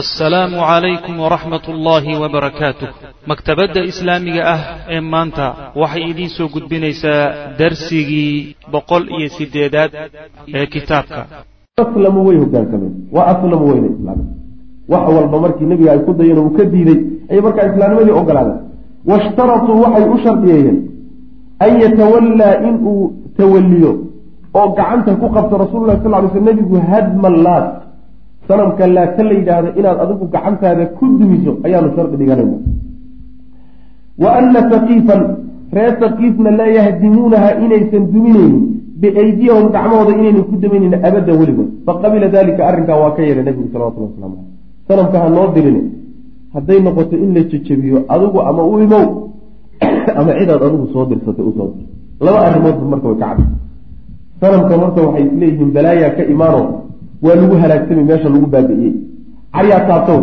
assalaamu calaykum waraxmat ullaahi wabarakaatuh maktabadda islaamiga ah ee maanta waxay idiin soo gudbinaysaa darsigii boqol iyo siddeedaad ee kitaabka. Aslamu way hogaansameen. Waa aslamu weyna islaameen. Wax walba markii nebiga ay ku dayeen uu ka diiday ayay markaa islaamnimadii ogolaadeen. Washtaratuu waxay u shardiyeeyeen an yatawallaa inuu tawalliyo oo gacanta ku qabto rasuululah sal ly sl nebigu hadma laat sanamka laata la yidhaahdo inaad adigu gacantaada ku dumiso ayaanu shardi dhiganayna. Wa ana saqiifan reer saqiifna laa yahdimuunaha inaysan duminaynin biaydiyahum gacmahooda inaynan ku duminaynin abadan weligood faqabila dalika arrinkaa waa ka yeelay nabigu salawatullah waslamu caleyh sanamka ha noo dirine hadday noqoto in la jejebiyo adigu ama u imow ama cidaad adigu soo dirsatay u soo dir. Laba arrimoodba marka way ka cad sanamka marka waxay isleeyihiin balaayaa ka imaano waa lagu halaagsamay meesha lagu baabi'iyey caryaa taabtow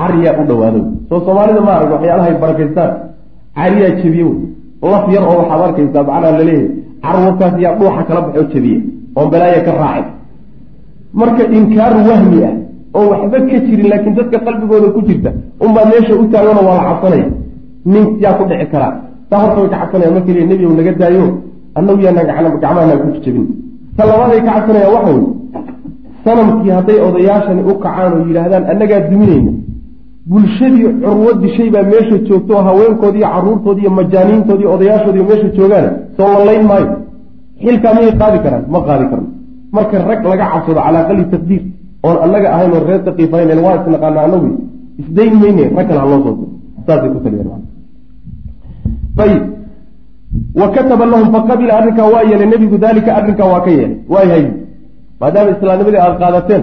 caryaa u dhawaadow soo soomaalida ma arag waxyaalahay barakaystaan. Caryaa jebiye laf yar oo waxaad arkaysaa macnaha la leeyahay carwakaas yaa dhuuxa kala baxoo jebiye. Oon balaaya ka raacin marka inkaaru wahmi ah oo waxba ka jirin laakiin dadka qalbigooda ku jirta unbaa meesha u taagano waa la cabsanaya nin yaa ku dhici karaa. Taa horta way ka cabsanayaan. Marka l nebigow naga daayo annagu yaanaan gacmahanaa ku jejabin ta labaaday ka cabsanayaan waxa wey sanamkii hadday odayaashani u kacaan oo yidhaahdaan annagaa duminayna. Bulshadii curwo dishay baa meesha joogto oo haweenkoodii iyo caruurtoodii iyo majaaniintoodii iyo odayaashoodii meesha joogaan soo la layn maayo. Xilkaa miyay qaadi karaan? Ma qaadi karno. Marka rag laga cabsado calaa aqali taqdiir oon annaga ahayn oo reer taqiifayn waa isnaqaana anagu isdayn mayne rag kale ha loo soo saasay ku taliyeen ayib wa kataba lahum faqabila arrinkaa waa yeelay nebigu daalika arrinkaa waa ka yeelay. Waayahay maadaama islaamnimadii aada qaadateen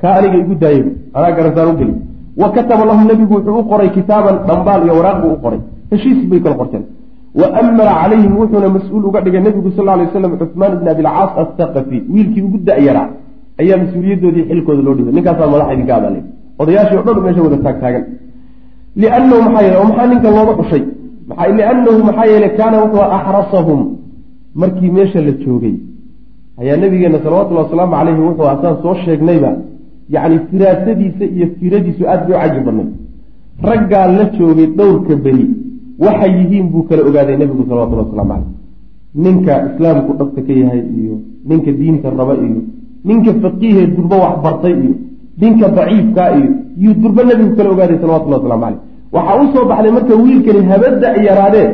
kaa aniga igu daayay anaa garasaan u geli wa kataba lahum nebigu wuxuu u qoray kitaaban dhambaal iyo waraaq buu u qoray. Heshiis bay kala qorteen. Wa amara calayhim wuxuuna mas'uul uga dhigay nebigu sal ly waslam cuhmaan ibn abilcaas athaqafi wiilkii ugu da-yaraa ayaa mas'uuliyadoodii xilkooda loo dhibay ninkaasaa madaxa idinka abaalay odayaashii o dhan meesha wada taagtaagan liannahu maxaa yeele oo maxaa ninkan looga dhushay liannahu maxaa yeele kaana wuxuu axrasahum markii meesha la joogay ayaa nabigeena salawatullhi wasalaamu caleyhi wuxuu asaan soo sheegnayba yacni firaasadiisa iyo firadiisu bay u cajib badnay raggaa la joogay dhowrka beri waxay yihiin buu kala ogaaday nebigu salawatullahi waslamu caleyh ninka islaamku dhabta ka yahay iyo ninka diinta raba iyo ninka faqiihee durbo wax bartay iyo ninka daciifkaa iyo yuu durbo nebigu kala ogaaday salawatullahi waslamu caleyh waxaa u soo baxday marka wiilkani habadda ay yaraadee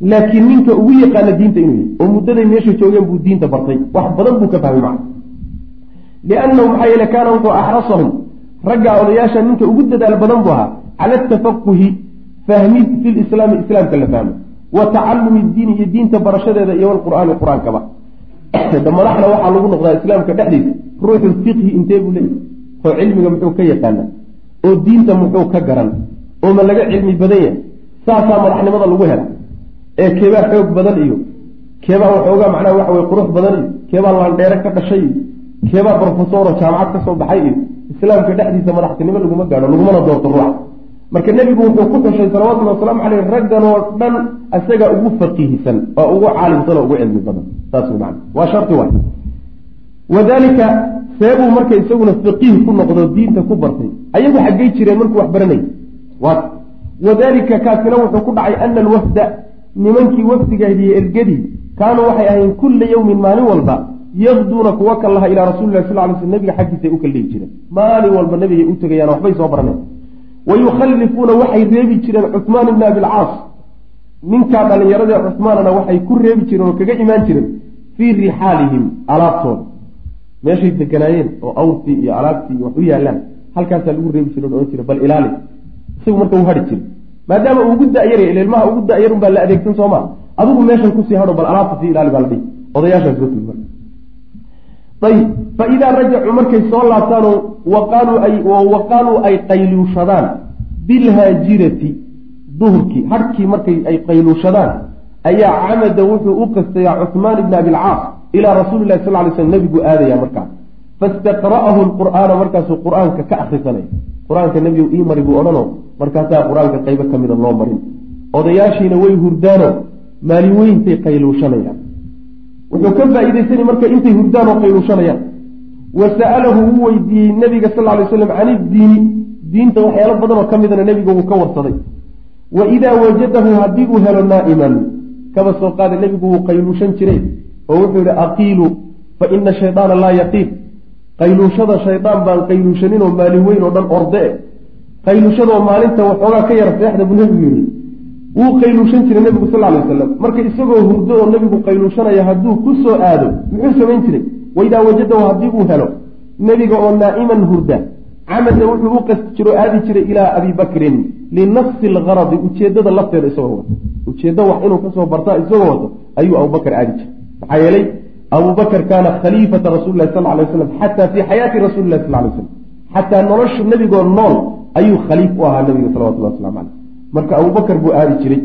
laakiin ninka ugu yaqaana diinta inuu yahy oo muddaday meesha joogeen buu diinta bartay wax badan buu ka fahmay macna liannahu maxaa yeele kaana wuxuu axrasahum raggaa odayaasha ninka ugu dadaal badan buu ahaa cala atafaquhi fahmid fi lislaami islaamka la fahmo. Wa tacalumi diini iyo diinta barashadeeda iyo walqur'aani qur'aankaba. Madaxna waxaa lagu noqdaa islaamka dhexdiisa ruuxu fiqhi intee buu leeyahy oo cilmiga muxuu ka yaqaana oo diinta muxuu ka garan oo ma laga cilmi badan yahay saasaa madaxnimada lagu hela ee keebaa xoog badan iyo keebaa waxoogaa macnaha waxa weye qurux badan iyo keebaa laandheere ka dhashay iyo keebaa brofesoro jaamacad ka soo baxay iyo islaamka dhexdiisa madaxtinimo laguma gaadho lagumana doorto ruuxa marka nebigu wuxuu ku xushay salawatullhi wasalaamu caleyh raggan oo dhan isaga ugu faqiihisan oo ugu caalimsan oo ugu cilmi badan. Saas macana waa sharti waay. Wadalika seebuu marka isaguna faqiih ku noqdo diinta ku bartay. Ayagu xaggay jireen markuu wax baranayay. Wadalika kaasina wuxuu ku dhacay ana alwafda nimankii wafdigahdiye ergadii kaanuu waxay ahayn kulla yowmin maalin walba yaqduuna kuwa kal laha ilaa rasulilah sal lay sl nabiga xaggiisay u kaldhigi jireen. Maalin walba nabigay u tegayaan waxbay soo baraneen. Wa yukhallifuuna waxay reebi jireen cuhmaan ibni abilcaas ninkaa dhallinyaradee cuhmaanana waxay ku reebi jireen oo kaga imaan jireen fii rixaalihim alaabtooda. Meeshay deganaayeen oo awrtii iyo alaabtii iyo wax u yaalaan halkaasaa lagu reebi jire ohan jira bal ilaali. Isagu marka u hadhi jira maadaama ugu da-yar ilmaha ugu da-yar un baa la adeegsan sooma adigu meeshan ku sii hadho bal alaabta sii ilaali baa la dhihi. Odayaashaas soo tigi marka. Ayib fa idaa rajacuu markay soo laabtaanoo waqaaluu ay qayluushadaan bilhaajirati duhurkii harkii markay ay qayluushadaan ayaa camada wuxuu u qastayaa cuhmaan ibni abilcaas ilaa rasuuli lahi sal lay slm nebigu aadaya markaas fastaqra'ahu lqur'aana markaasuu qur'aanka ka akrisanaya qur'aanka nebigu ii buu odhanoo markaasaa qur'aanka qaybo ka mida loo marin. Odayaashiina way hurdaano maalin weyntay qayluushanayaan. Wuxuu ka faa-iidaysani marka intay hurdaan oo qayluushanayaan. Wa sa'alahu wuu weydiiyey nabiga sal ly slam can iddiini diinta waxyaalo badan oo ka midana nebiga wuu ka warsaday. Wa idaa wajadahu haddii uu helo naa'iman kaba soo qaada nebigu wuu qayluushan jiray. Oo wuxuu yihi aqiilu fa ina shaydaana laa yaqiil qayluushada shaydaan baan qayluushaninoo maalin weyn oo dhan orde e qayluushadoo maalinta waxoogaa ka yara seexda buu nebigu yihi wuu qayluushan jiray nebigu sal lay wasalam marka isagoo hurdo oo nebigu qayluushanaya hadduu ku soo aado muxuu samayn jiray? Waidaa wajadahu haddii uu helo nebiga oo naa'iman hurda camada wuxuu u qasti jiro aadi jiray ilaa abi bakrin linafsi algaradi ujeedada lafteeda isagoo wato ujeeddo wax inuu ka soo bartaa isagoo wato ayuu abubakar aadi jiray. Maxaa yeelay abubakr kaana khaliifata rasuli lahi sal lay waslam xataa fii xayaati rasuli lahi sal lay slam xataa nolosha nebigoo nool ayuu khaliif u ahaa nabiga salawatullah waslamu caleyh. Marka abubakar buu aadi jiray.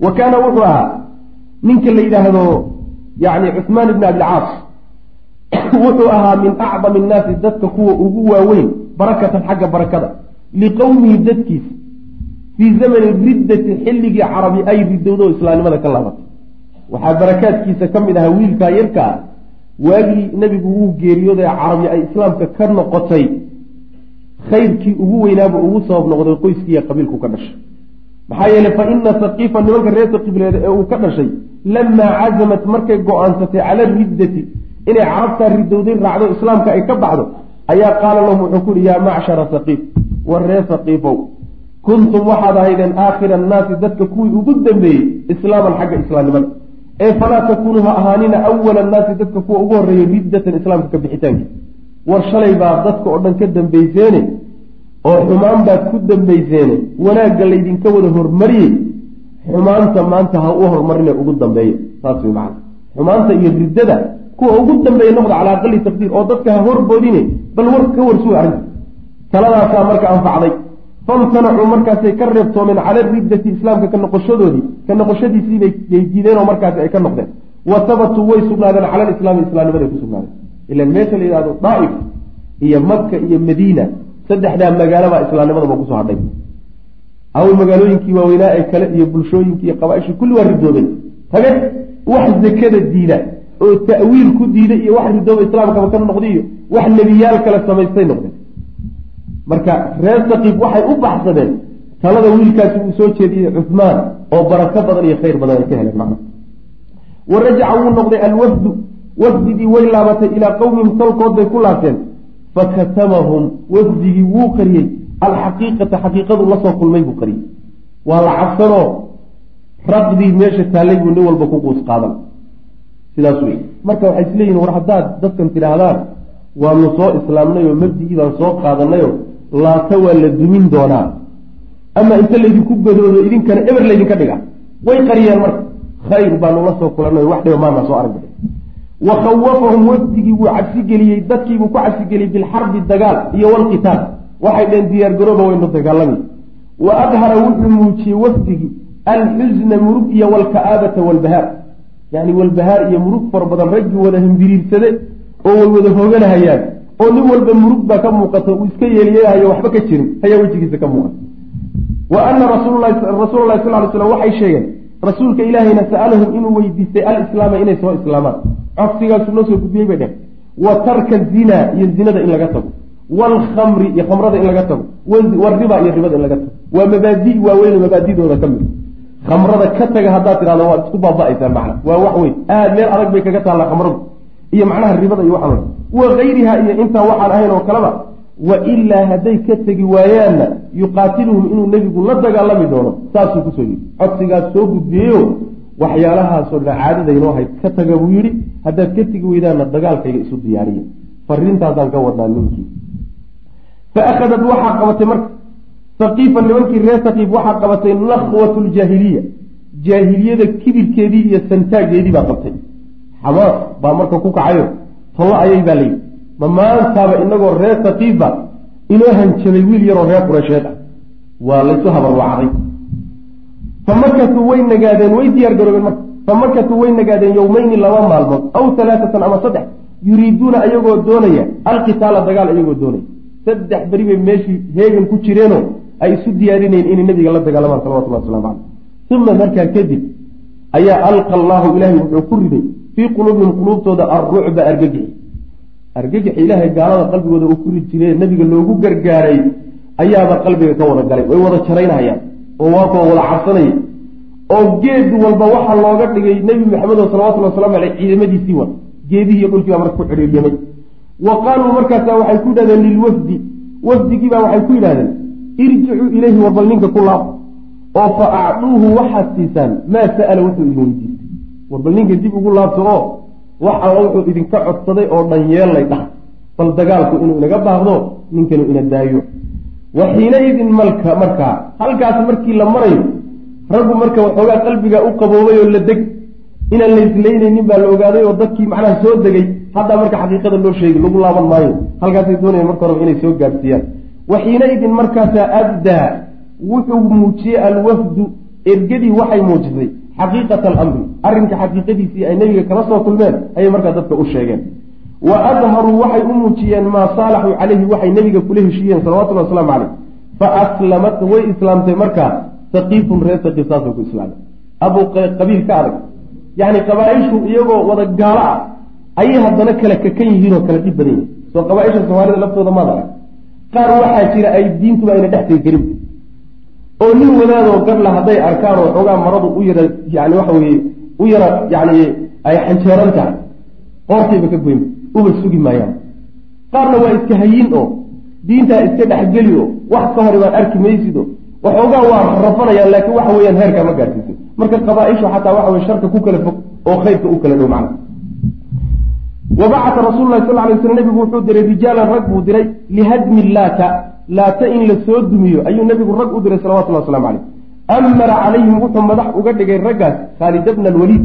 Wa kaana wuxuu ahaa ninka la yidhaahdo yani cuhmaan ibni abilcaas wuxuu ahaa min acdami innaasi dadka kuwa ugu waaweyn barakatan xagga barakada liqowmihi dadkiisa. Fii zamani riddati xilligii carabi ay ridowdo islaamnimada ka laabatay. Waxaa barakaadkiisa ka mid ahaa wiilkaa yarka ah waagii nebigu uu geeriyooday carabi ay islaamka ka noqotay khayrkii ugu weynaaba ugu sabab noqday qoyskiiyo qabiilku ka dhashay. Maxaa yeeley fa ina saqiifa nimanka reer saqiifleeda ee uu ka dhashay lamaa cazamat markay go'aansatay cala riddati inay carabtaa ridowday raacdo islaamka ay ka baxdo ayaa qaala lahum wuxuu ku yihi yaa macshara saqiif war ree saqiifow kuntum waxaad ahaydeen aakhira annaasi dadka kuwii ugu dambeeyey islaaman xagga islaamnimada. Ee falaa takuunuu ha ahaanina awala annaasi dadka kuwa ugu horreeyay riddatan islaamka ka bixitaanki war shalay baa dadka oo dhan ka dambayseene oo xumaan baad ku dambayseene wanaagga laydinka wada hormariyey xumaanta maanta ha u hormarine ugu dambeeya. Saas way macana xumaanta iyo riddada kuwa ugu dambeeya noqda calaa aqali taqdiir oo dadka ha horboodine bal war ka warsuga arrinta taladaasaa marka anfacday. Famtanacuu markaasay ka reebtoomeen cala riddati islaamka ka noqoshadoodii ka noqoshadiisiibay diideen oo markaasi ay ka noqdeen. Wa tabatuu way sugnaadeen cala alislaami islaamnimaday ku sugnaadeen ilan meesha la yidhahdo daaif iyo maka iyo madiina saddexdaa magaalobaa islaamnimadaba ku soo hadhay. Aw magaalooyinkii waaweynaa ee kale iyo bulshooyinkii iyo qabaaishii kulli waa ridoobeen. Tage wax zakada diida oo ta'wiil ku diida iyo wax ridooba islaamkaba ka noqday iyo wax nebiyaal kale samaystay noqdeen. Marka reer saqiif waxay u baxsadeen talada wiilkaasi uu soo jeediyey cuhmaan oo barako badan iyo khayr badan ay ka heleen macna. Wa rajaca wuu noqday alwafdu wafdigii way laabatay ilaa qowmihim tolkood bay ku laabteen. Fakatamahum wafdigii wuu qariyey alxaqiiqata xaqiiqadu la soo kulmay buu qariyey waa la cabsanoo raqdii meesha taallay buu nin walba ku quus qaadan. Sidaas wey marka waxay isleeyihin war haddaad dadkan tidhaahdaan waanu soo islaamnay oo mabdigii baan soo qaadanayoo laata waa la dumin doonaa. Ama inta laydinku gadoodo idinkana eber laydinka dhiga. Way qariyeen marka. Khayr baanu la soo kulanay wax dhiba maanaa soo aragba wa khawafahum wafdigii wuu cabsigeliyey dadkiibuu ku cabsigeliyey bilxarbi dagaal iyo walqitaal waxay dheen diyaargarooba waynu dagaalami wa adhara wuxuu muujiyey wafdigii alxusna murug iyo walka'aabata walbahaar yani walbahaar iyo murug fara badan raggii wada hambiriirsade oo way wada hooganahayaan. Oo nin walba murug baa ka muuqato uu iska yeeliyehayo waxba ka jirin ayaa wejigiisa ka muuqata. Wa ana rasuulalahi rasuula lahi sal ly slam waxay sheegeen rasuulka ilaahayna sa'alahum inuu weydiistay alislaama inay soo islaamaan. Codsigaasuu noo soo gudbiyey bay dheh wa tarka zina iyo zinada in laga tago. Waalkhamri iyo khamrada in laga tago. Wariba iyo ribada in laga tago. Waa mabaadi waaweyn mabaadidooda ka mid. Khamrada ka taga haddaad tidhahdo waad isku baaba-aysaa macna. Waa wax weyn. Aad meel adag bay kaga taallaa khamradu. Iyo macnaha ribada iyo waxaan wa gayriha iyo intaa waxaan ahayn oo kaleba wa ilaa hadday ka tegi waayaanna yuqaatiluhum inuu nebigu la dagaalami doono saasuu ku soo yidhi. Codsigaas soo gudbiyeyo waxyaalahaasoo dhan caadadaynoo hayd ka taga buu yidhi. Haddaad ka tegi weydaanna dagaalkayga isu diyaariya. Fariintaasaan ka wadnaa ninkii fa akhadat waxaa qabatay marka saqiifa nimankii reer saqiif waxaa qabatay nakhwatu ljaahiliya jaahiliyada kibirkeedii iyo santaageedii baa qabtay. Xamaas baa marka ku kacayo tollo ayay baa layidhi ma maantaaba inagoo reer saqiifa inoo hanjabay wiil yaroo reer qureysheed ah. Waa laysu habarwacday. Fa markasuu way nagaadeen way diyaar garoobeen marka. Fa markasuu way nagaadeen yowmeyni laba maalmood aw halaatatan ama saddex yuriiduuna ayagoo doonaya alqitaala dagaal ayagoo doonaya. Saddex beri bay meeshii heegan ku jireenoo ay isu diyaarinayeen inay nabiga la dagaalamaan salawatullah waslamu caleyh uma markaa kadib ayaa alqa allaahu ilaahay wuxuu ku riday fii quluubihim quluubtooda alrucba argagixi argagax ilaahay gaalada qalbigooda uu kuri jiree nebiga loogu gargaaray ayaaba qalbiga ka wada galay way wada jaraynayaan oo waa kuwa wada cabsanaya oo geed walba waxaa looga dhigay nebi maxamed oo salawatulli waslamu aleyh ciidamadiisii wada geedihii iyo dhulkii baa marka ku cidhiiryamay wa qaaluu markaasa waxay ku yidhahdeen lilwafdi wafdigiibaa waxay ku yidhahdeen irjicuu ilayhi warbal ninka ku laab oo fa acduuhu waxaad siisaan maa sa'ala wuxuu idin weydiistay. Warbal ninka dib ugu laabto oo wax alla wuxuu idinka codsaday oo dhan yeellay dhah. Bal dagaalku inuu inaga baaqdo ninkanu ina daayo. Wa xiinaidin malka markaa halkaas markii la marayo raggu marka waxoogaa qalbiga u qaboobay oo la deg inaan la islaynaynin baa la ogaaday oo dadkii macnaha soo degay haddaa marka xaqiiqada loo sheegi lagu laaban maayo. Halkaasay doonayeen marka horeba inay soo gaadhsiiyaan. Wa xiinaidin markaasaa abdaa wuxuu muujiyey alwafdu ergadii waxay muujisay xaqiiqata alamri. Arrinka xaqiiqadiisii ay nebiga kala soo kulmeen ayay markaa dadka u sheegeen. Wa adharuu waxay u muujiyeen maa saalaxuu calayhi waxay nebiga kula heshiiyeen salawatullhi wasalaamu caleyh fa aslamat way islaamtay markaa saqiifun reer saqiif saasay ku islaamay. Abuu qabiil ka adag. Yacni qabaa-ishu iyagoo wada gaalo ah ayay haddana kala kakan yihiin oo kala dhib badan yihiin soo qabaa-isha soomaalida laftooda maad arag. Qaar waxaa jira ay diintuba ayna dhex tegi karin oo nin wadaadoo gadla hadday arkaan oo xoogaa maradu u yara yani waxa weye u yara yani ay xanjeeran tahay qoortayba ka goynba uba sugi maayaan. Qaarna waa iska hayin oo diintaa iska dhexgeli oo wax ka hor baad arki maysid oo waxoogaa waa rafanayaan laakiin waxa weeyaan heerkaa ma gaadhsiisin marka qabaa-ishu xataa waxa weye sharka ku kala fog oo khayrka u kala dhow macna. Rasuulu lahi sal lay sl nebigu wuxuu diray rijaalan rag buu diray lihadmi laata laata in la soo dumiyo ayuu nebigu rag u diray salawatullahi waslamu caleyh amara calayhim wuxuu madax uga dhigay raggaas khaalid bna alwaliid.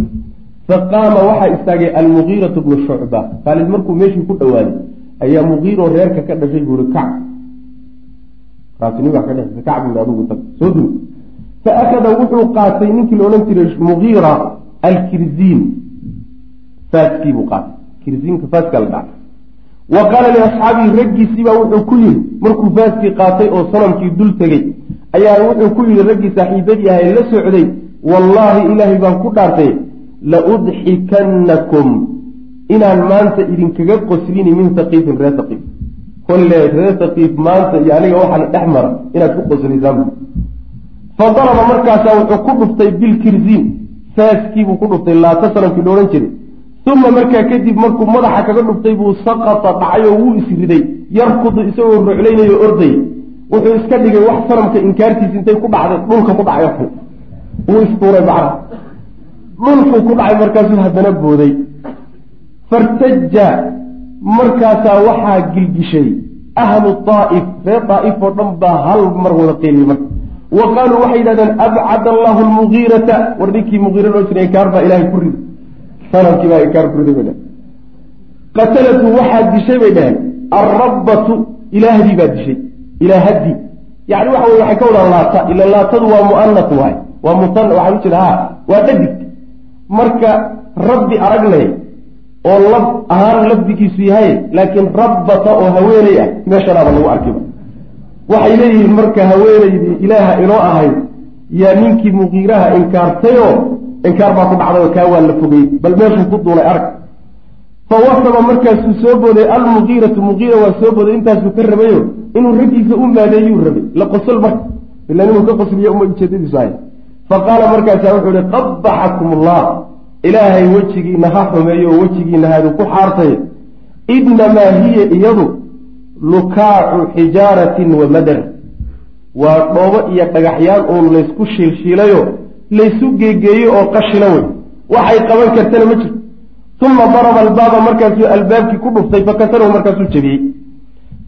Faqaama waxaa istaagay almugiiratu bnu shucba. Khaalid markuu meeshii ku dhowaaday ayaa mugiiroo reerka ka dhashay buuri kac. Raasiniga ka dhexaysa kac buuri adugu tag soo dumi fa akhada wuxuu qaatay ninkii la odhan jiray mugiira alkirziin faaskii buu qaatay. Kirziinka faaska la dhacay wa qaala liasxaabihi raggiisiibaa wuxuu ku yidhi markuu faaskii qaatay oo sanamkii dul tegey ayaa wuxuu ku yidhi raggii saaxiibadii ahay la socday wallaahi ilaahay baan ku dhaartay la udxikannakum inaan maanta idinkaga qoslini min saqiifin reer saqiif. Kolle reer saqiif maanta iyo aniga waxaana dhex mara inaad ku qoslaysaan fa daraba markaasaa wuxuu ku dhuftay bilkirziin faaskiibuu ku dhuftay laata sanamkii loodhan jiray uma markaa kadib markuu madaxa kaga dhuftay buu saqata dhacay oo wuu isriday yarkudu isagoo ruclaynayo orday. Wuxuu iska dhigay wax sanamka inkaartiisa intay ku dhacday. Dhulka ku dhacay wuu istuuray macna dhulkuu ku dhacay markaasuu haddana booday. Fartaja markaasaa waxaa gilgishay. Ahlu daa'if reer daa'if oo dhan baa hal mar wada qeyliyey marka. Wa qaaluu waxay yidhahdeen abcad allahu lmugiirata war ninkii mugiira loo jiray inkaar baa ilaahay ku ridi sanamkii baa inkaar ku riday bay dhaheen qatalatu waxaa dishay bay dhaheen alrabbatu ilaahdii baa dishay ilaahadii yani waxa wey waxay ka wadaan laata ila laatadu waa mu'anat waay waa musan waxaan u jeeda ha waa dhadig marka rabbi aragnay oo lab ahaan lafdigiisu yahay laakiin rabbata oo haweeney ah meeshanaaba lagu arkiba waxay leeyihiin marka haweenaydii ilaaha inoo ahayd yaa ninkii muqiiraha inkaartayoo inkaar baa ku dhacday oo kaa waa la fogey bal meeshuu ku duulay arag. Fa wasaba markaasuu soo booday almugiiratu mugiira waa soo booday intaasuu ka rabayo? Inuu raggiisa u maadeeyuu rabay. La qosol marka ilan inuu ka qosliyo uma ujeedadiisu ahay fa qaala markaasaa wuxuu ihi qabaxakum allah ilaahay wejigiina ha xumeeyo oo wejigiina haadu ku xaartay. Inamaa hiya iyadu lukaacu xijaaratin wa madar. Waa dhoobo iyo dhagaxyaan uun laysku shiilshiilayo laysu geegeeyo oo qashila wey waxay qaban kartana ma jirto. Uma daraba albaaba markaasuu albaabkii ku dhuftay fakasarahu markaasuu jebiyey.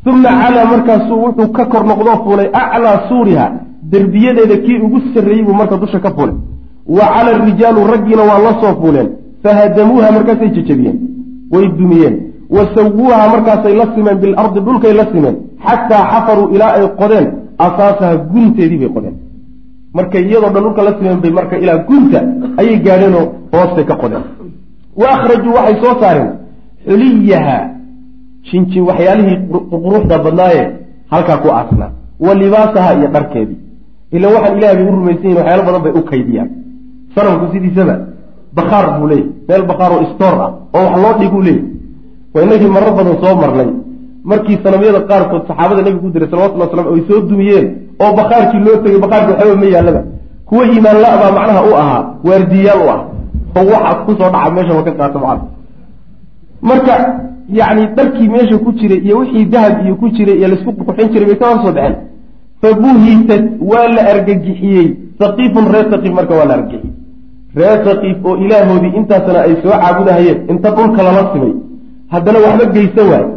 Uma calaa markaasuu wuxuu ka kor noqdoo fuulay aclaa suuriha derbiyadeeda kii ugu sarreeyey buu marka dusha ka fuulay. Wa cala arijaalu raggiina waa la soo fuuleen. Fahadamuuha markaasay jejebiyeen. Way dumiyeen. Wa sawuuha markaasay la simeen bilardi dhulkay la simeen. Xataa xafaruu ilaa ay qodeen. Asaasaha gunteedii bay qodeen markay iyadoo dhan dhulka la simeen bay marka ilaa gunta ayay gaadheenoo hoostay ka qodeen. Wa akhrajuu waxay soo saareen xuliyaha shinjin waxyaalihii quruxda badnaaye halkaa ku aasnaa wa libaasaha iyo dharkeedii. Ila waxaan ilaah bay u rumaysan yihiin waxyaalo badan bay u kaydiyaan. Sanamku sidiisaba bakhaar buu leeyay meel bakhaar oo istoor ah oo wax loo dhiguu leeyay waa inagii marar badan soo marnay. Markii sanamyada qaarkood saxaabada nebigu ku diray salawatulli waslam ay soo dumiyeen oo bakaarkii loo tegay bakaarkii waxba ma yaallaba kuwa iimaan la-baa macnaha u ahaa waardiyaal u ah oo waxaas ku soo dhaca meeshaba ka qaata macana marka yacni dharkii meesha ku jiray iyo wixii dahab iyo ku jiray iyo la isku qurxin jiray bay ka hor soo baxeen. Fabuhitat waa la argagixiyey. Saqiifun reer saqiif marka waa la argagixiyey. Reer saqiif oo ilaahoodii intaasna ay soo caabudahayeen inta dhulka lala simay. Haddana waxba geysan waaye.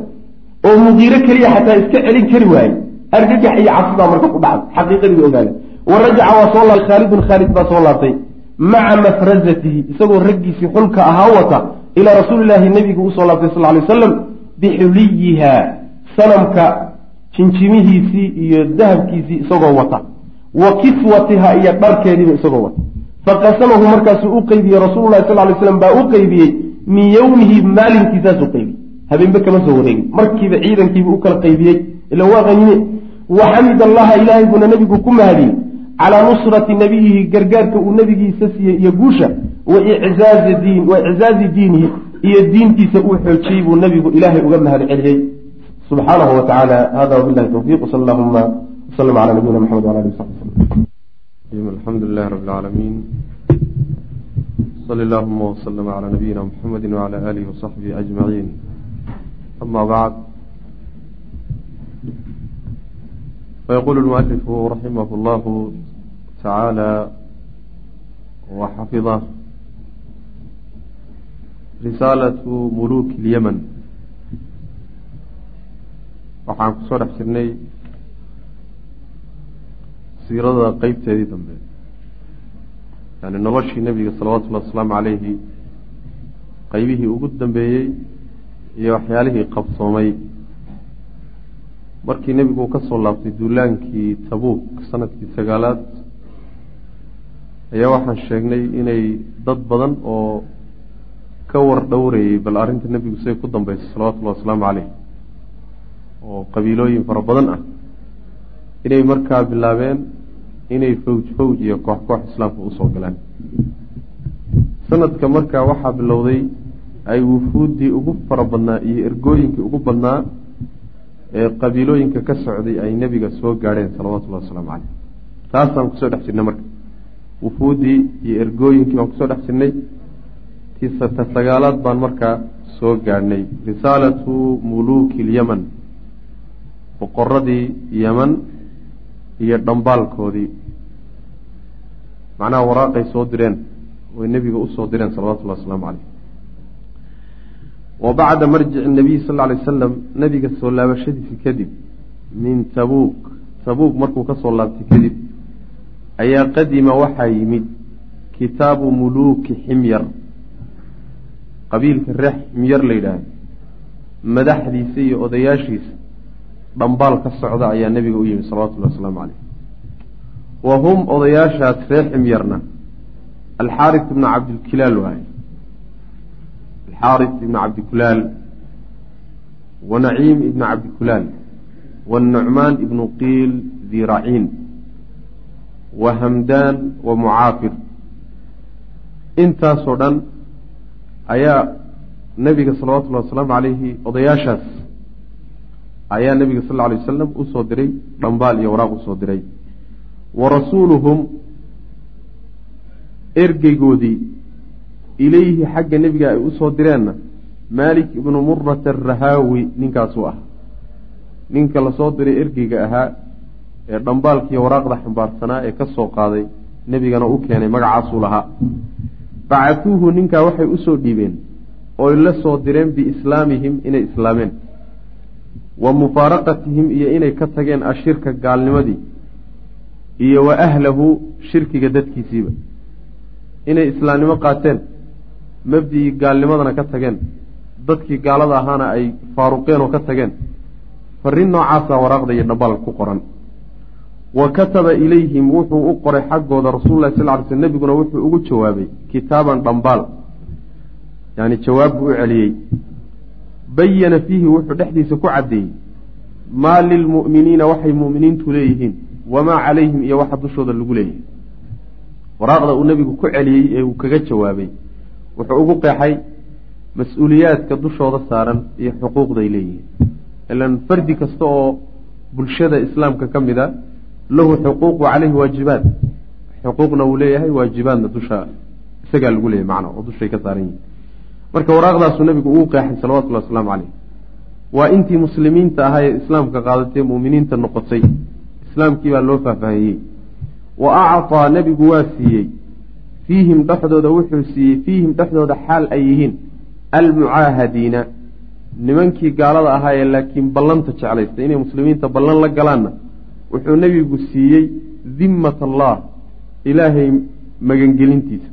Oo muqiiro keliya xataa iska celin kari waaye argagax iyo cabsidaa marka ku dhacday xaqiiqadii ogaada wa waa soo laabtay khaalidun khaalid baa soo laabtay. Maca mafrazatihi isagoo raggiisii xulka ahaa wata ilaa rasuulilaahi nebigu u soo laabtay sal lay wasalam bixuliyiha sanamka jinjimihiisii iyo dahabkiisii isagoo wata. Wa kiswatiha iyo dharkeediiba isagoo wata. Faqasamahu markaasuu u qeybiyey rasuululahi sal lay slam baa u qeybiyey min yowmihi maalinkiisaasuu qeybiyey habeenbe kama soo wareegin markiiba ciidankiibu u kala qaybiyey. Ila waa qanime wa xamid allaha ilaahay buuna nebigu ku mahadiyey calaa nusrati nabiyihi gargaarka uu nebigiisa siiyey iyo guusha. Wa icaazi diin wa iczaazi diinihi iyo diintiisa uu xoojiyey buu nebigu ilaahay uga mahad celiyey. Subxaanahu wa tacaala. Hada wabilahi towfiiq sal allahuma wslm cala nabiyina maxamed wala alihi wasaxbi wslm alxamdu lilahi rabi lcaalamiin sali allahuma wslm cala nabiyina muxamedi wcala alihi wasaxbihi ajmaciin ama bacd فيقول المؤلف رحمه الله تعالى وحفظه رسالة ملوك اليمن waxaan kusoo dhex jirnay siirada qeybteedii dambe yani noloshii nebiga salawatullahi wasalaamu calayhi qeybihii ugu dambeeyey iyo waxyaalihii qabsoomay. Markii nebigu uu ka soo laabtay duulaankii tabuuk sannadkii sagaalaad ayaa waxaan sheegnay inay dad badan oo ka war dhowrayay bal arrinta nebigu siday ku dambeysay salawatullahi wasalaamu caleyh oo qabiilooyin fara badan ah inay markaa bilaabeen inay fawj fawj iyo koox koox islaamka u soo galaan. Sanadka markaa waxaa bilowday ay wufuuddii ugu fara badnaa iyo ergooyinkii ugu badnaa ee qabiilooyinka ka socday ay nebiga soo gaadheen salawatullahi wasalaamu caleyh taasaan ku soo dhex jirnay marka. Wufuuddii iyo ergooyinkii baan ku soo dhex jirnay. Ta sagaalaad baan markaa soo gaadhnay. Risaalatu muluuki lyaman boqoradii yeman iyo dhambaalkoodii macnaha waraaqay soo direen. Way nebiga u soo direen salawatullahi wasalaamu caleyh wa bacda marjici nabiy sal lla alay wasalam nebiga soo laabashadiisi kadib min tabuuk tabuuk markuu ka soo laabtay kadib ayaa qadima waxaa yimid kitaabu muluuki ximyar. Qabiilka reex ximyar la yidhaahdo. Madaxdiisa iyo odayaashiisa dhambaal ka socda ayaa nebiga u yimid salawatullahi wasalaamu caleyh wa hum odayaashaas reer ximyarna alxaaris ibna cabdilkilaal waaye alxaaris ibna cabdikulaal wa naciim ibna cabdikulaal wanucmaan ibnu qiil diraciin wa hamdaan wa mucaafir intaasoo dhan ayaa nebiga salawatullahi wasalaamu calayhi odayaashaas ayaa nebiga sal lla alay wasalam u soo diray dhambaal iyo waraaq u soo diray wa rasuuluhum ergeygoodii ilayhi xagga nebiga ay u soo direenna maalik ibnu murata arahaawi ninkaasuu ah. Ninka la soo diray ergeyga ahaa ee dhambaalkiiyo waraaqda xambaarsanaa ee ka soo qaaday nebigana u keenay magacaasuu lahaa. Bacatuuhu ninkaa waxay u soo dhiibeen oy la soo direen biislaamihim inay islaameen. Wa mufaaraqatihim iyo inay ka tageen ashirka gaalnimadii iyo wa ahlahu shirkiga dadkiisiiba. Inay islaamnimo qaateen mabdigii gaalnimadana ka tageen. Dadkii gaalada ahaana ay faaruqeen oo ka tageen. Farrin noocaasa waraaqda iyo dhambaal ku qoran. Wa kataba ilayhim wuxuu u qoray xaggooda rasuulullahi sal ly sl nebiguna wuxuu ugu jawaabay kitaaban dhambaal. Yani jawaab buu u celiyey. Bayana fiihi wuxuu dhexdiisa ku caddeeyey maa lilmu'miniina waxay mu'miniintu leeyihiin wamaa calayhim iyo waxa dushooda lagu leeyahay. Waraaqda uu nebigu ku celiyey ee uu kaga jawaabay wuxuu ugu qeexay mas'uuliyaadka dushooda saaran iyo xuquuqday leeyihiin. Ilan fardi kasta oo bulshada islaamka ka mid a lahu xuquuq wa caleyhi waajibaat xuquuqna uu leeyahay waajibaadna dusha isagaa lagu leeyahy macna oo dushay ka saaran yihiin marka waraaqdaasuu nabigu uu qeexay salawatullahi wasalaamu caleyh waa intii muslimiinta ahaa ee islaamka qaadatay mu'miniinta noqotay. Islaamkii baa loo faahfaahiyey. Wa acطaa nebigu waa siiyey fiihim dhexdooda wuxuu siiyey fiihim dhexdooda xaal ay yihiin almucaahadiina nimankii gaalada ahaayee laakiin ballanta jeclaystay inay muslimiinta ballan la galaanna wuxuu nebigu siiyey dimmat allah ilaahay magangelintiisa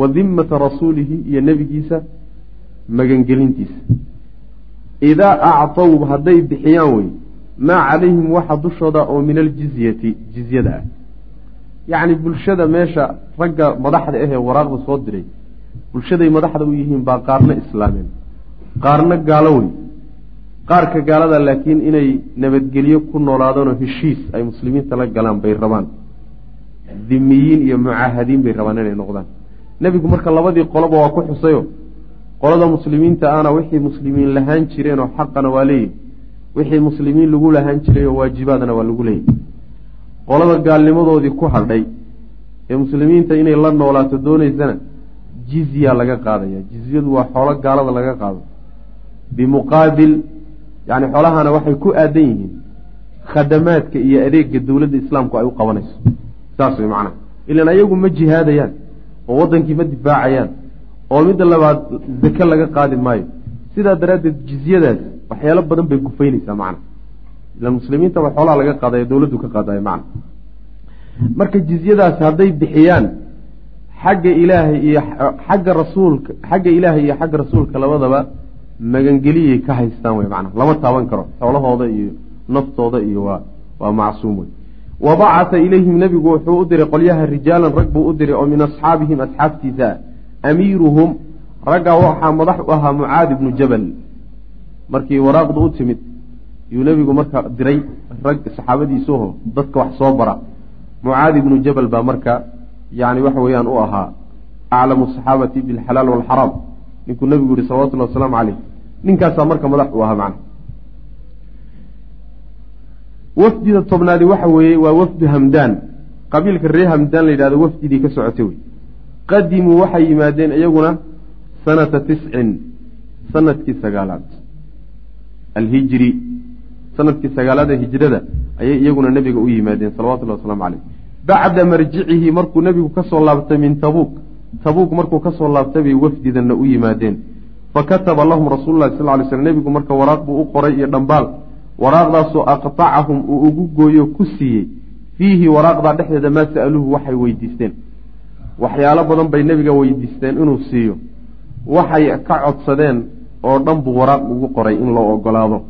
wa dimmata rasuulihi iyo nebigiisa magangelintiisa idaa actow hadday bixiyaan wey maa calayhim waxa dushooda oo min aljizyati jizyada ah yacni bulshada meesha ragga madaxda ahee waraaqda soo diray bulshaday madaxda u yihiin baa qaarna islaameen qaarna gaalo wey qaarka gaalada laakiin inay nabadgelyo ku noolaadaanoo heshiis ay muslimiinta la galaan bay rabaan. Dimiyiin iyo mucaahadiin bay rabaan inay noqdaan. Nebigu marka labadii qoloba waa ku xusayo qolada muslimiinta ahna wixii muslimiin lahaan jireenoo xaqana waa leeyihi wixii muslimiin lagu lahaan jirayoo waajibaadna waa lagu leeyahy qolada gaalnimadoodii ku hadhay ee muslimiinta inay la noolaato doonaysana jizya laga qaadaya. Jizyadu waa xoolo gaalada laga qaado. Bimuqaabil yani xoolahana waxay ku aadan yihiin khadamaadka iyo adeega dowladda islaamku ay u qabanayso. Saas way macnaha ilan ayagu ma jihaadayaan oo waddankii ma difaacayaan oo midda labaad zake laga qaadi maayo. Sidaa daraaddeed jizyadaas waxyaalo badan bay gufaynaysaa macna ilan muslimiintaba xoolaha laga qaadaya dowladdu ka qaadaya macna marka jizyadaasi hadday bixiyaan xagga ilaahay iyo xagga rasuulka xagga ilaahay iyo xagga rasuulka labadaba magangeliyay ka haystaan wey macnaha lama taaban karo. Xoolahooda iyo naftooda iyo waa waa macsuum wey wa bacata ilayhim nebigu wuxuu u diray qolyaha rijaalan rag buu u diray oo min asxaabihim asxaabtiisa. Amiiruhum raggaa waxaa madax u ahaa mucaad ibnu jabal. Markii waraaqdu u timid yuu nebigu marka diray rag saxaabadiisuho dadka wax soo bara. Mucaad ibnu jabal baa marka yani waxa weeyaan u ahaa aclamu saxaabati bilxalaal walxaraam ninkuu nebigu yihi salawatullahi wasalaamu caleyh ninkaasaa marka madax u ahaa macna wafdida tobnaadi waxa weeye waa wafdu hamdaan. Qabiilka reer hamdaan la yidhahdo wafdidii ka socotay wey. Qadimuu waxay yimaadeen iyaguna sanata tiscin sannadkii sagaalaad. Alhijri sannadkii sagaalaad ee hijrada ayay iyaguna nebiga u yimaadeen salawatullahi waslamu caleyh bacda marjicihi markuu nebigu ka soo laabtay min tabuuk tabuuk markuu ka soo laabtay bay wafdidanna u yimaadeen. Fakataba lahum rasuululahi sal ly slm nebigu marka waraaq buu u qoray iyo dhambaal. Waraaqdaasoo aqtacahum uu ugu gooyo ku siiyey. Fiihi waraaqdaa dhexdeeda maa sa'aluuhu waxay weydiisteen. Waxyaalo badan bay nebiga weydiisteen inuu siiyo. Waxay ka codsadeen oo dhan buu waraaq ugu qoray in loo ogolaado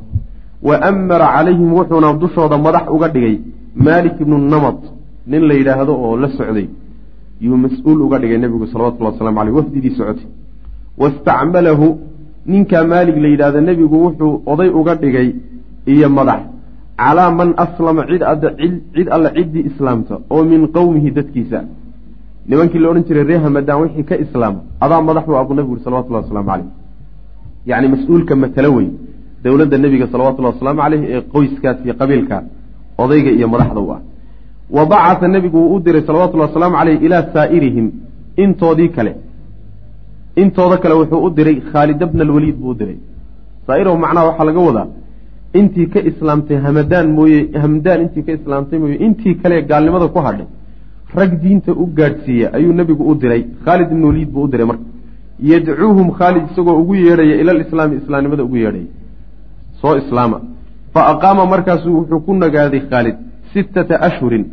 wa amara calayhim wuxuuna dushooda madax uga dhigay maalik ibnu namad nin la yidhaahdo oo la socday. Yuu mas'uul uga dhigay nebigu salawatullhi waslamu aleyh wafdidii socotay. Wastacmalahu ninkaa maalig la yidhahdo nebigu wuxuu oday uga dhigay iyo madax. Calaa man aslama cid cid alle ciddii islaamta oo min qowmihi dadkiisa. Nimankii la odhan jiray ree hamadaan wixii ka islaama adaa madax u abu nebigu uri salawatullahi waslamu caleyh yacni mas'uulka matalo wey dowladda nebiga salawatullahi wasalaamu caleyh ee qoyskaas iyo qabiilka odayga iyo madaxda u ah. Wa bacata nebigu wuu u diray salawatullahi wasalaamu caleyh ilaa saa'irihim intoodii kale. Intooda kale wuxuu u diray khaalida bna alwaliid buu u diray. Saa'irahu macnaha waxaa laga wadaa intii ka islaamtay hamadaan mooye hamdaan intii ka islaamtay mooye intii kale gaalnimada ku hadhay rag diinta u gaadhsiiya ayuu nebigu u diray. Khaalid ibnu waliid buu u diray marka. Yadcuuhum khaalid isagoo ugu yeedhaya ilal islaami islaamnimada ugu yeedhaya soo islaama. Fa aqaama markaasuu wuxuu ku nagaaday khaalid sittata ashhurin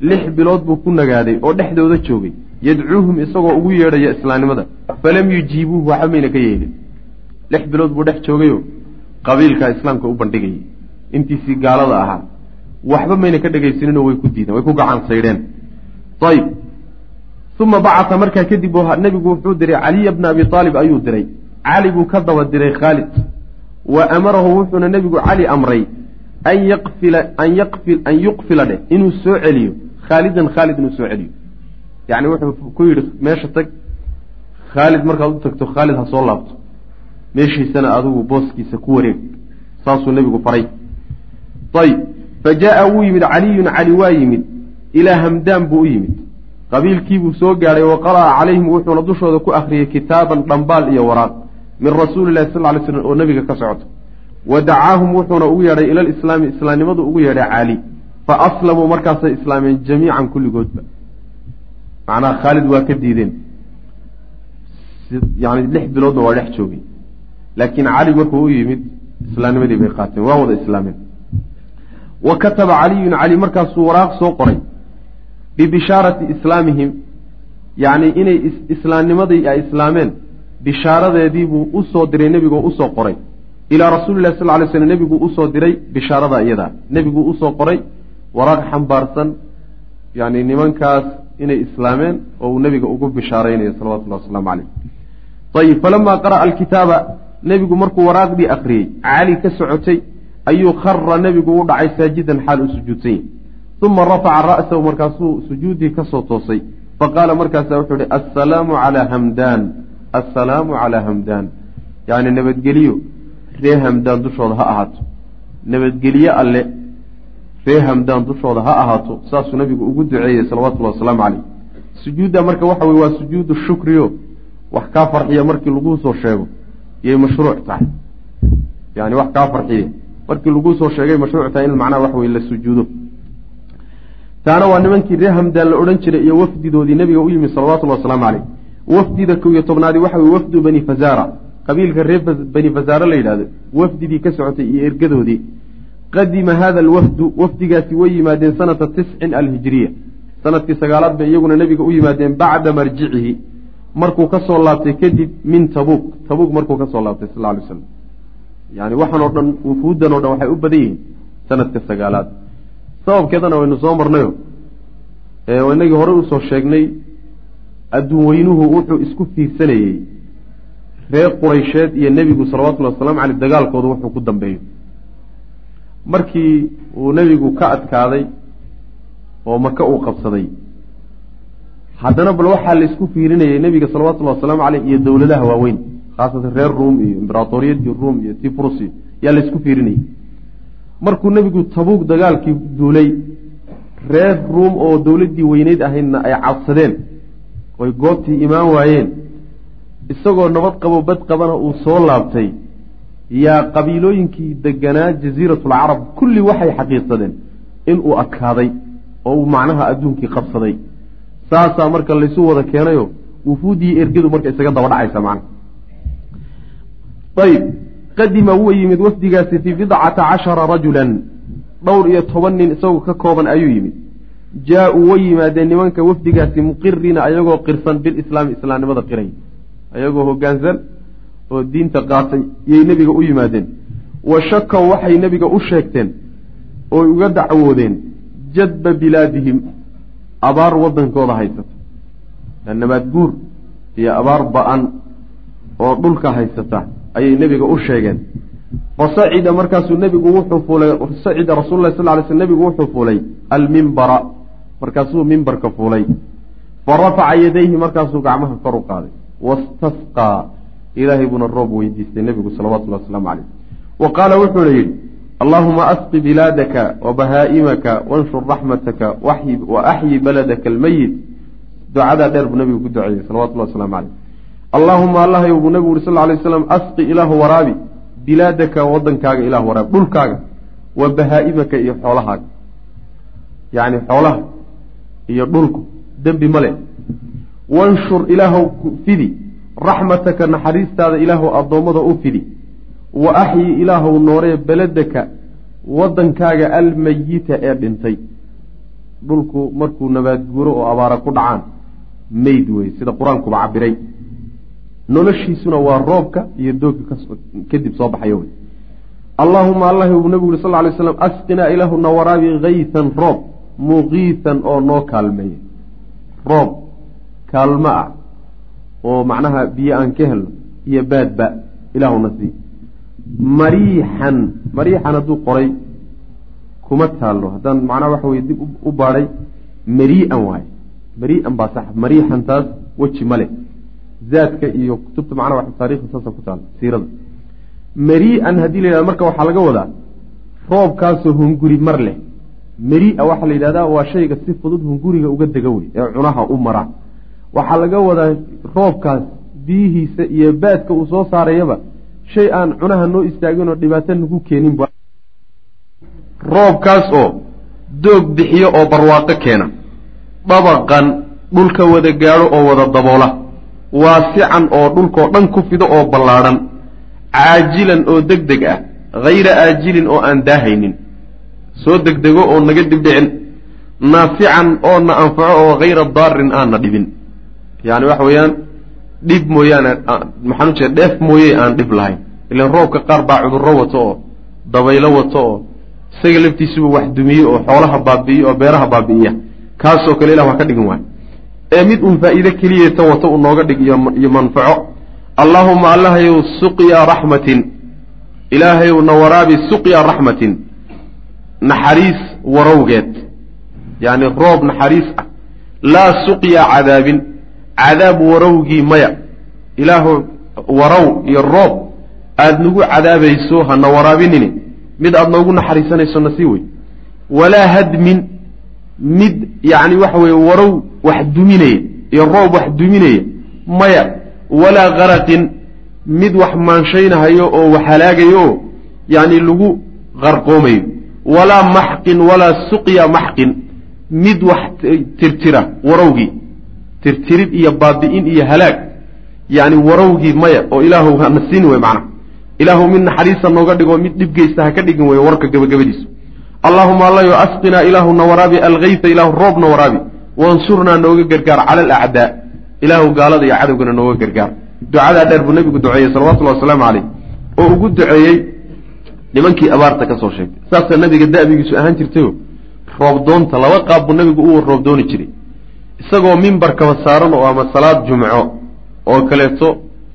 lix bilood buu ku nagaaday oo dhexdooda joogay. Yadcuuhum isagoo ugu yeedhaya islaamnimada. Falam yujiibuuhu waxba mayna ka yeelin. Lix bilood buu dhex joogayo qabiilka islaamka u bandhigayay. Intiisii gaalada ahaa. Waxba mayna ka dhegaysaninoo way ku diideen way ku gacan saydheen ayib uma bacata markaa kadib nebigu wuxuu diray caliya bna abi aalib ayuu diray. Cali buu ka daba diray khaalid wa amarahu wuxuuna nebigu cali amray an yaqfila an yaqfil an yuqfila dheh inuu soo celiyo. Khaalidan khaalid inuu soo celiyo. Yacni wuxuu ku yidhi meesha tag. Khaalid markaad u tagto khaalid ha soo laabto. Meeshiisana adigu booskiisa ku wareeg. Saasuu nebigu faray. Ayb fa jaa wuu yimid caliyun cali waa yimid. Ilaa hamdaan buu u yimid. Qabiilkiibuu soo gaadhay wa qara'a calayhim wuxuuna dushooda ku akhriyey kitaaban dhambaal iyo waraaq min rasuuli lahi sal ly slam oo nebiga ka socota wa dacaahum wuxuuna ugu yeedhay ila lislaami islaamnimadu ugu yeedhay cali. Fa aslamuu markaasay islaameen jamiican kulligoodba. Macnaha khaalid waa ka diideen. Yani lix biloodna waa dhex joogay laakiin cali markuu u yimid islaamnimadii bay qaateen waa wada islaameen. Wa kataba caliyun cali markaasuu waraaq soo qoray. Bibishaarati islaamihim yacni inay islaamnimadii ay islaameen bishaaradeediibuu u soo diray nebigoo u soo qoray. Ilaa rasuulilahi sal ly slm nebiguu u soo diray bishaarada iyadaa. Nebiguu u soo qoray waraaq xambaarsan yani nimankaas inay islaameen oo uu nebiga ugu bishaaraynayo salawatullahi wasalaamu caleyh ayib falamaa qara'a alkitaaba nebigu markuu waraaqdii akriyey cali ka socotay ayuu khara nebigu u dhacay saajidan xaal uu sujuudsan yahy uma rafaca ra'sahu markaasuu sujuuddii ka soo toosay. Faqaala markaasa wuxuu ihi assalaamu calaa hamdaan assalaamu calaa hamdaan. Yacni nabadgeliyo ree hamdaan dushooda ha ahaato. Nabadgelye alle ree hamdaan dushooda ha ahaato saasuu nabigu ugu duceeyey salawatullahi wasalaamu caleyh sujuudda marka waxa weye waa sujuudu shukriyo. Wax kaa farxiya markii laguu soo sheego yay mashruuc tahay. Yani wax kaa farxiya. Markii laguu soo sheegay mashruuc tahay in macnaha wax weye la sujuudo. Taana waa nimankii ree hamdaan la odhan jiray iyo wafdidoodii nebiga u yimi salawatullahi wasalaamu caleyh wafdida kow iyo tobnaadi waxa weye wafdu bani fazara qabiilka reer bani fazaare la yidhahdo wafdidii ka socotay iyo ergadoodii. qadima hada alwafdu wafdigaasi way yimaadeen sanata tiscin alhijiriya sannadkii sagaalaad bay iyaguna nebiga u yimaadeen bacda marjicihi. markuu ka soo laabtay kadib min tabuuk. tabuuk markuu ka soo laabtay sal ly slam yani waxaan oo dhan wufuuddan o dhan waxay u badan yihiin sanadka sagaalaad. sababkeedana waynu soo marnayo. inagii horey u soo sheegnay adduun weynuhu wuxuu isku fiirsanayey reer quraysheed iyo nebigu salawatullahi wasalaamu caleyh dagaalkooda wuxuu ku dambeeyo. Markii uu nebigu ka adkaaday oo maka uu qabsaday haddana bal waxaa la isku fiirinayay nebiga salawatullahi wasalaamu caleyh iyo dowladaha waaweyn khaasatan reer ruum iyo imberatoriyadii ruum iyo tifrusi yaa la isku fiirinayay. Markuu nebigu tabuug dagaalkii duulay reer ruum oo dowladdii weyneyd ahaydna ay cabsadeen oy goobtii imaan waayeen. Isagoo nabad qabo bad qabana uu soo laabtay. Yaa qabiilooyinkii deganaa jasiiratulcarab kulli waxay xaqiiqsadeen inuu adkaaday oo uu macnaha adduunkii qabsaday. Saasaa marka laysu wada keenayo wufuuddii ergadu marka isaga daba dhacaysa macnaha ayb qadima wuu yimid wafdigaasi fii bidcata cashara rajulan. Dhowr iyo toban nin isagoo ka kooban ayuu yimid jaa-uu way yimaadeen nimanka wafdigaasi muqirina ayagoo qirsan bilislaami islaamnimada qiray. Ayagoo hoggaansan oo diinta qaatay yay nebiga u yimaadeen. Wa shakow waxay nebiga u sheegteen ooy uga dacwoodeen jadba bilaadihim abaar waddankooda haysata nabaad guur iyo abaar ba'an oo dhulka haysata ayay nebiga u sheegeen. Fasacida markaasuu nebigu wuxuu fuulay sacida rasuululahi sal ly sl nebigu wuxuu fuulay almimbara markaasuu mimbarka fuulay. Fa rafaca yadayhi markaasuu gacmaha kor u qaaday. Wastasqaa ilaahay buuna roob weydiistay nebigu salawatullahi wasalaamu caleyh wa qaala wuxuuna yidhi allaahuma asqi bilaadaka wa bahaa'imaka wanshur raxmataka wa axyi baladaka almeyit ducadaa dheer buu nebigu ku duceeyey salawatullahi waslamu caleyh allaahuma allahayow buu nebigu uri sal ly slam asqi ilaahu waraabi bilaadaka wadankaaga ilahu waraabi dhulkaaga wa bahaa'imaka iyo xoolahaaga. Yacni xoolaha iyo dhulku dembi male wanshur ilaahow fidi raxmataka naxariistaada ilaahow addoommada u fidi. Wa axyi ilaahow nooree beledaka waddankaaga almeyita ee dhintay. Dhulku markuu nabaad guuro oo abaara ku dhacaan meyd wey sida qur'aankuba cabiray noloshiisuna waa roobka iyo doogga kadib soo baxayo wey. Allaahuma allah uu nabigu yuri sal ly slam asqinaa ilaahu na waraabi kaytan roob muqiitan oo noo kaalmeeya roob kaalmo ah oo macnaha biyo aan ka helno iyo baadba ilaahuna sii. Mariixan mariixan hadduu qoray kuma taallo. Haddaan macnaha waxa weye dib u baadhay marii'an waaye. Marii'an baa sax mariixan taas weji male zaadka iyo kutubta macnaha wax taarikhda saasa ku taala siirada mari-an haddii la yidhahdo marka waxaa laga wadaa roobkaasoo hunguri mar leh mari-a waxaa la yidhahdaa waa shayga si fudud hunguriga uga dega wey ee cunaha u mara. Waxaa laga wadaa roobkaas biyihiisa iyo baadka uu soo saarayaba shay aan cunaha noo istaagin oo dhibaato nagu keenin roobkaas oo doog bixiyo oo barwaaqo keena. Dabaqan dhulka wada gaadho oo wada daboola. Waasican oo dhulkoo dhan ku fido oo ballaadhan caajilan oo deg deg ah. Hayra aajilin oo aan daahaynin soo degdego oo naga dibdhicin naafican oo na anfaco oo hayra daarin aanna dhibin. Yani waxa weeyaan dhib mooyaane maxaan u dheef mooye aan dhib lahayn. Ilan roobka qaar baa cudurro wato oo dabaylo wato oo isaga laftiisuba wax dumiye oo xoolaha baabi'iyo oo beeraha baabi'iya. Kaasoo kale ilah waa ka dhigin waay. Ee mid uun faa'iide keliyata wato uu nooga dhig iyo manfaco. Allaahuma allahayow suqya raxmatin ilaahayow na waraabi suqya raxmatin naxariis warowgeed yacni roob naxariis ah laa suqya cadaabin cadaab warowgii maya ilaahu warow iyo roob aada nagu cadaabayso hana waraabinini mid aada noogu naxariisanayso na sii wey walaa hadmin mid yacni waxa weeye warow wax duminaya iyo roob wax duminaya maya walaa karaqin mid wax maanshaynahayo oo wax halaagayo oo yacni lagu qarqoomayo walaa maxqin walaa suqya maxqin. Mid wax tirtira warowgii tirtirid iyo baabi'in iyo halaag. Yacni warowgii maya oo ilaahu hana siin wey macnaha ilaahu mid naxariisa nooga dhigo mid dhibgeysta ha ka dhigin wey warka gabagabadiisu allaahuma allayo asqinaa ilaahuna waraabi algayta ilaahu roobna waraabi. Wansurnaa nooga gargaar cala alacdaa ilaahu gaalada iyo cadowgana nooga gargaar. Ducadaa dheer buu nebigu duceeyey salawatullahi wasalaamu caleyh oo ugu duceeyey nimankii abaarta ka soo sheegtay. Saasaa nabiga da'bigiisu ahaan jirtayo roobdoonta laba qaab buu nabigu u roobdooni jiray. Isagoo mimbarkaba saaran oo ama salaad jumco oo kaleeto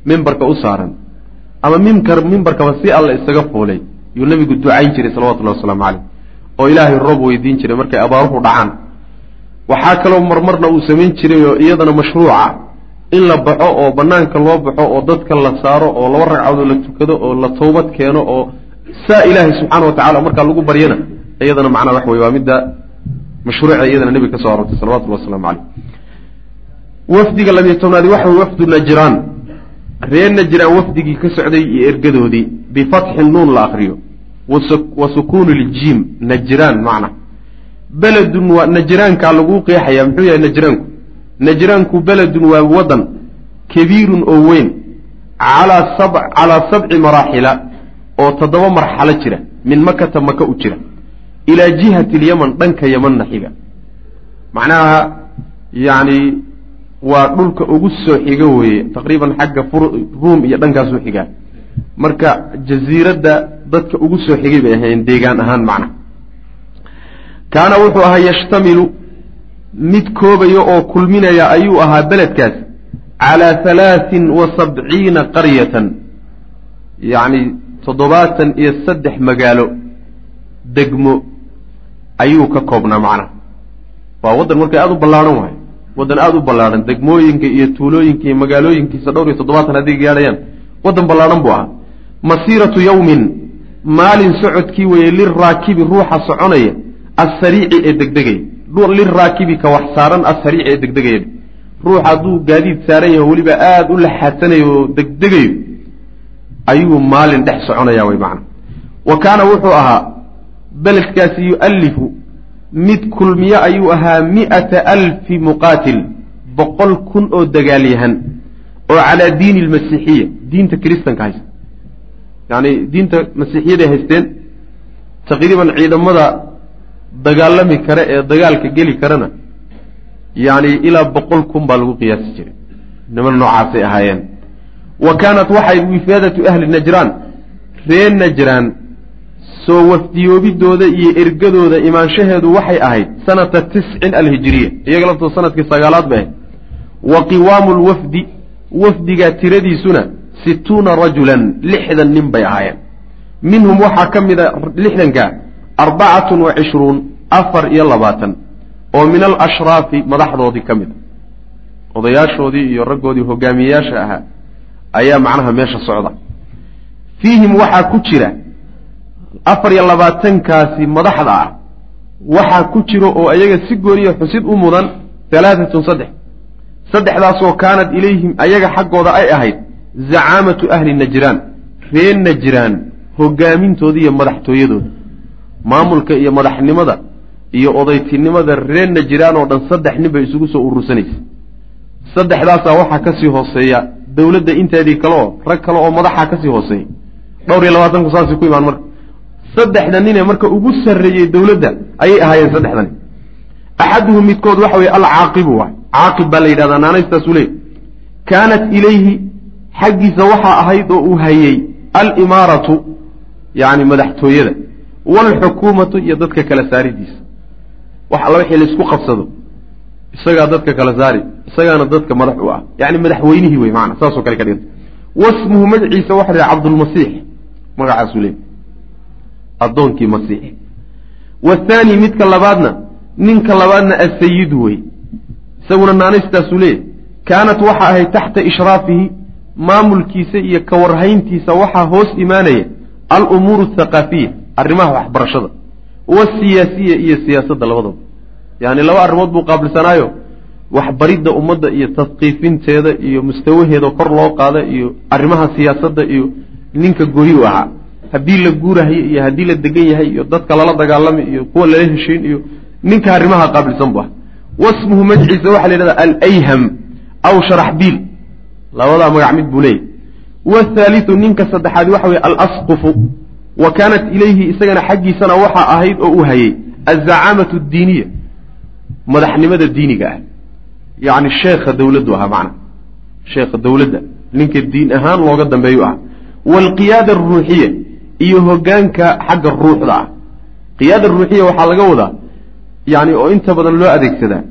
mimbarka u saaran ama mimkar mimbarkaba si alla isaga fuulay yuu nabigu ducayn jiray salawatullahi wasalaamu caleyh oo ilaahay roob weydiin jiray markay abaaruhu dhacaan. Waxaa kaloo marmarna uu samayn jiray oo iyadana mashruuca in la baxo oo banaanka loo baxo oo dadka la saaro oo laba ragcadood la tukado oo la toobad keeno oo saa ilaahay subxaana wa tacala markaa lagu baryana iyadana macnaha waxa wey waa midda mashruuca iyadana nebiga ka so aroortay salawatullah waslamu caleyh wafdiga labiyo tobnaadi waxa wey wafdu najraan. Reer najraan wafdigii ka socday iyo ergadoodii bifatxi nuun la akriyo wa sukuuni ljiim najraan macna. Beledun waa najraankaa laguu qeexaya muxuu yahay najraanku? Najraanku beledun waa wadan kabiirun oo weyn calaa sabci maraaxila oo toddoba marxalo jira min makata maka u jira ilaa jihati lyaman dhanka yamanna xiga macnaha yacni waa dhulka ugu soo xiga weeye taqriiban xagga ruum iyo dhankaasuu xigaa marka jasiiradda dadka ugu soo xigay bay ahayn deegaan ahaan macna. Kaana wuxuu ahaa yashtamilu mid koobaya oo kulminaya ayuu ahaa beledkaas calaa halaatin wa sabciina qaryatan. Yacni toddobaatan iyo saddex magaalo degmo ayuu ka koobnaa macnaha waa waddan markay aada u ballaadhan wahay waddan aada u ballaadhan degmooyinka iyo tuulooyinka iyo magaalooyinkiisa dhowr iyo toddobaatan hadday gaadhayaan waddan ballaadhan buu ahaa. Masiiratu yawmin maalin socodkii weeye liraakibi ruuxa soconaya assariici ee degdegaya. Liraakibi ka wax saaran assariici ee degdegaya. Ruux hadduu gaadiid saaran yaho weliba aada u laxadsanayo oo degdegayo ayuu maalin dhex soconaya way macna. Wa kaana wuxuu ahaa beledkaasi yu'allifu mid kulmiyo ayuu ahaa mi'ata alfi muqaatil boqol kun oo dagaalyahan oo calaa diini almasiixiya diinta kiristanka haysta. Yacni diinta masiixiyaday haysteen taqriiban ciidamada dagaalami kare ee dagaalka geli karana yacni ilaa boqol kun baa lagu qiyaasi jiray. Niman noocaasay ahaayeen wa kaanat waxay wifaadatu ahli najraan reer najraan soo wafdiyoobidooda iyo ergadooda imaanshaheedu waxay ahayd sanata tiscin alhijiriya iyaga laftoo sannadkii sagaalaad bay ahayd. Wa qiwaamu lwafdi wafdigaa tiradiisuna situuna rajulan lixdan nin bay ahaayeen. Minhum waxaa ka mid a lixdanka arbacatun wa cishruun afar iyo labaatan oo min alashraafi madaxdoodii ka mid. Odayaashoodii iyo raggoodii hogaamiyeyaasha ahaa ayaa macnaha meesha socda. Fiihim waxaa ku jira afar iyo labaatankaasi madaxda ah. Waxaa ku jiro oo ayaga si gooniya xusid u mudan halaatatun saddex. Saddexdaasoo kaanat ilayhim ayaga xaggooda ay ahayd zacaamatu ahli najraan ree najraan hogaamintooda iyo madaxtooyadooda. Maamulka iyo madaxnimada iyo odaytinimada ree najraan oo dhan saddex nin bay isugu soo urursanaysa. Saddexdaasaa waxaa ka sii hooseeya dowladda inteedii kale oo rag kale oo madaxaa ka sii hooseeya dhowr iyo labaatanku saasay ku imaan marka saddexda ninee marka ugu sarreeyey dowladda ayay ahaayeen saddexdani axaduhum midkood waxa weye alcaaqibu waay caaqib baa la yidhahdaa naanaystaasu leey kaanat ilayhi xaggiisa waxaa ahayd oo uu hayey alimaaratu yani madaxtooyada waalxukuumatu iyo dadka kala saaridiisa. Wax alla wixii laysku qabsado isagaa dadka kala saari isagaana dadka madax u ah. Yani madaxweynihii wey maana saasoo kale ka dhiganta wasmuhu magaciisa waxa la cabdulmasiix magacaasuu leey addoonkii masiix. Wathaani midka labaadna ninka labaadna asayidu wey. Isaguna naanaystaasuu leeyahy kaanat waxa ahayd taxta ishraafihi maamulkiisa iyo kawarhayntiisa waxaa hoos imaanaya alumuuru athaqaafiya arrimaha waxbarashada. Wasiyaasiya iyo siyaasadda labadaba yani laba arrimood buu qaabilsanaayo. Waxbaridda ummadda iyo tadqiifinteeda iyo mustawaheeda kor loo qaada iyo arrimaha siyaasadda iyo ninka gori u ahaa haddii la guurahayo iyo haddii la degan yahay iyo dadka lala dagaalami iyo kuwa lala heshayn iyo ninka arrimaha qaabilsan bu ah wasmuhu magaciisa waxaa la yidhahda alayham aw sharaxbiil labadaa magac mid buu leeyahy wthaaliu ninka saddexaad waxa weye alasqufu. Wa kaanat ilayhi isagana xaggiisana waxaa ahayd oo uu hayey azacaamatu diiniya madaxnimada diiniga ah. Yani sheekha dowladdu ahaa macna. Sheekha dowladda ninka diin ahaan looga dambeeyu ah. Waalqiyaada aruuxiya iyo hogaanka xagga ruuxda ah. Qiyaada ruuxiya waxaa laga wadaa yani oo inta badan loo adeegsadaa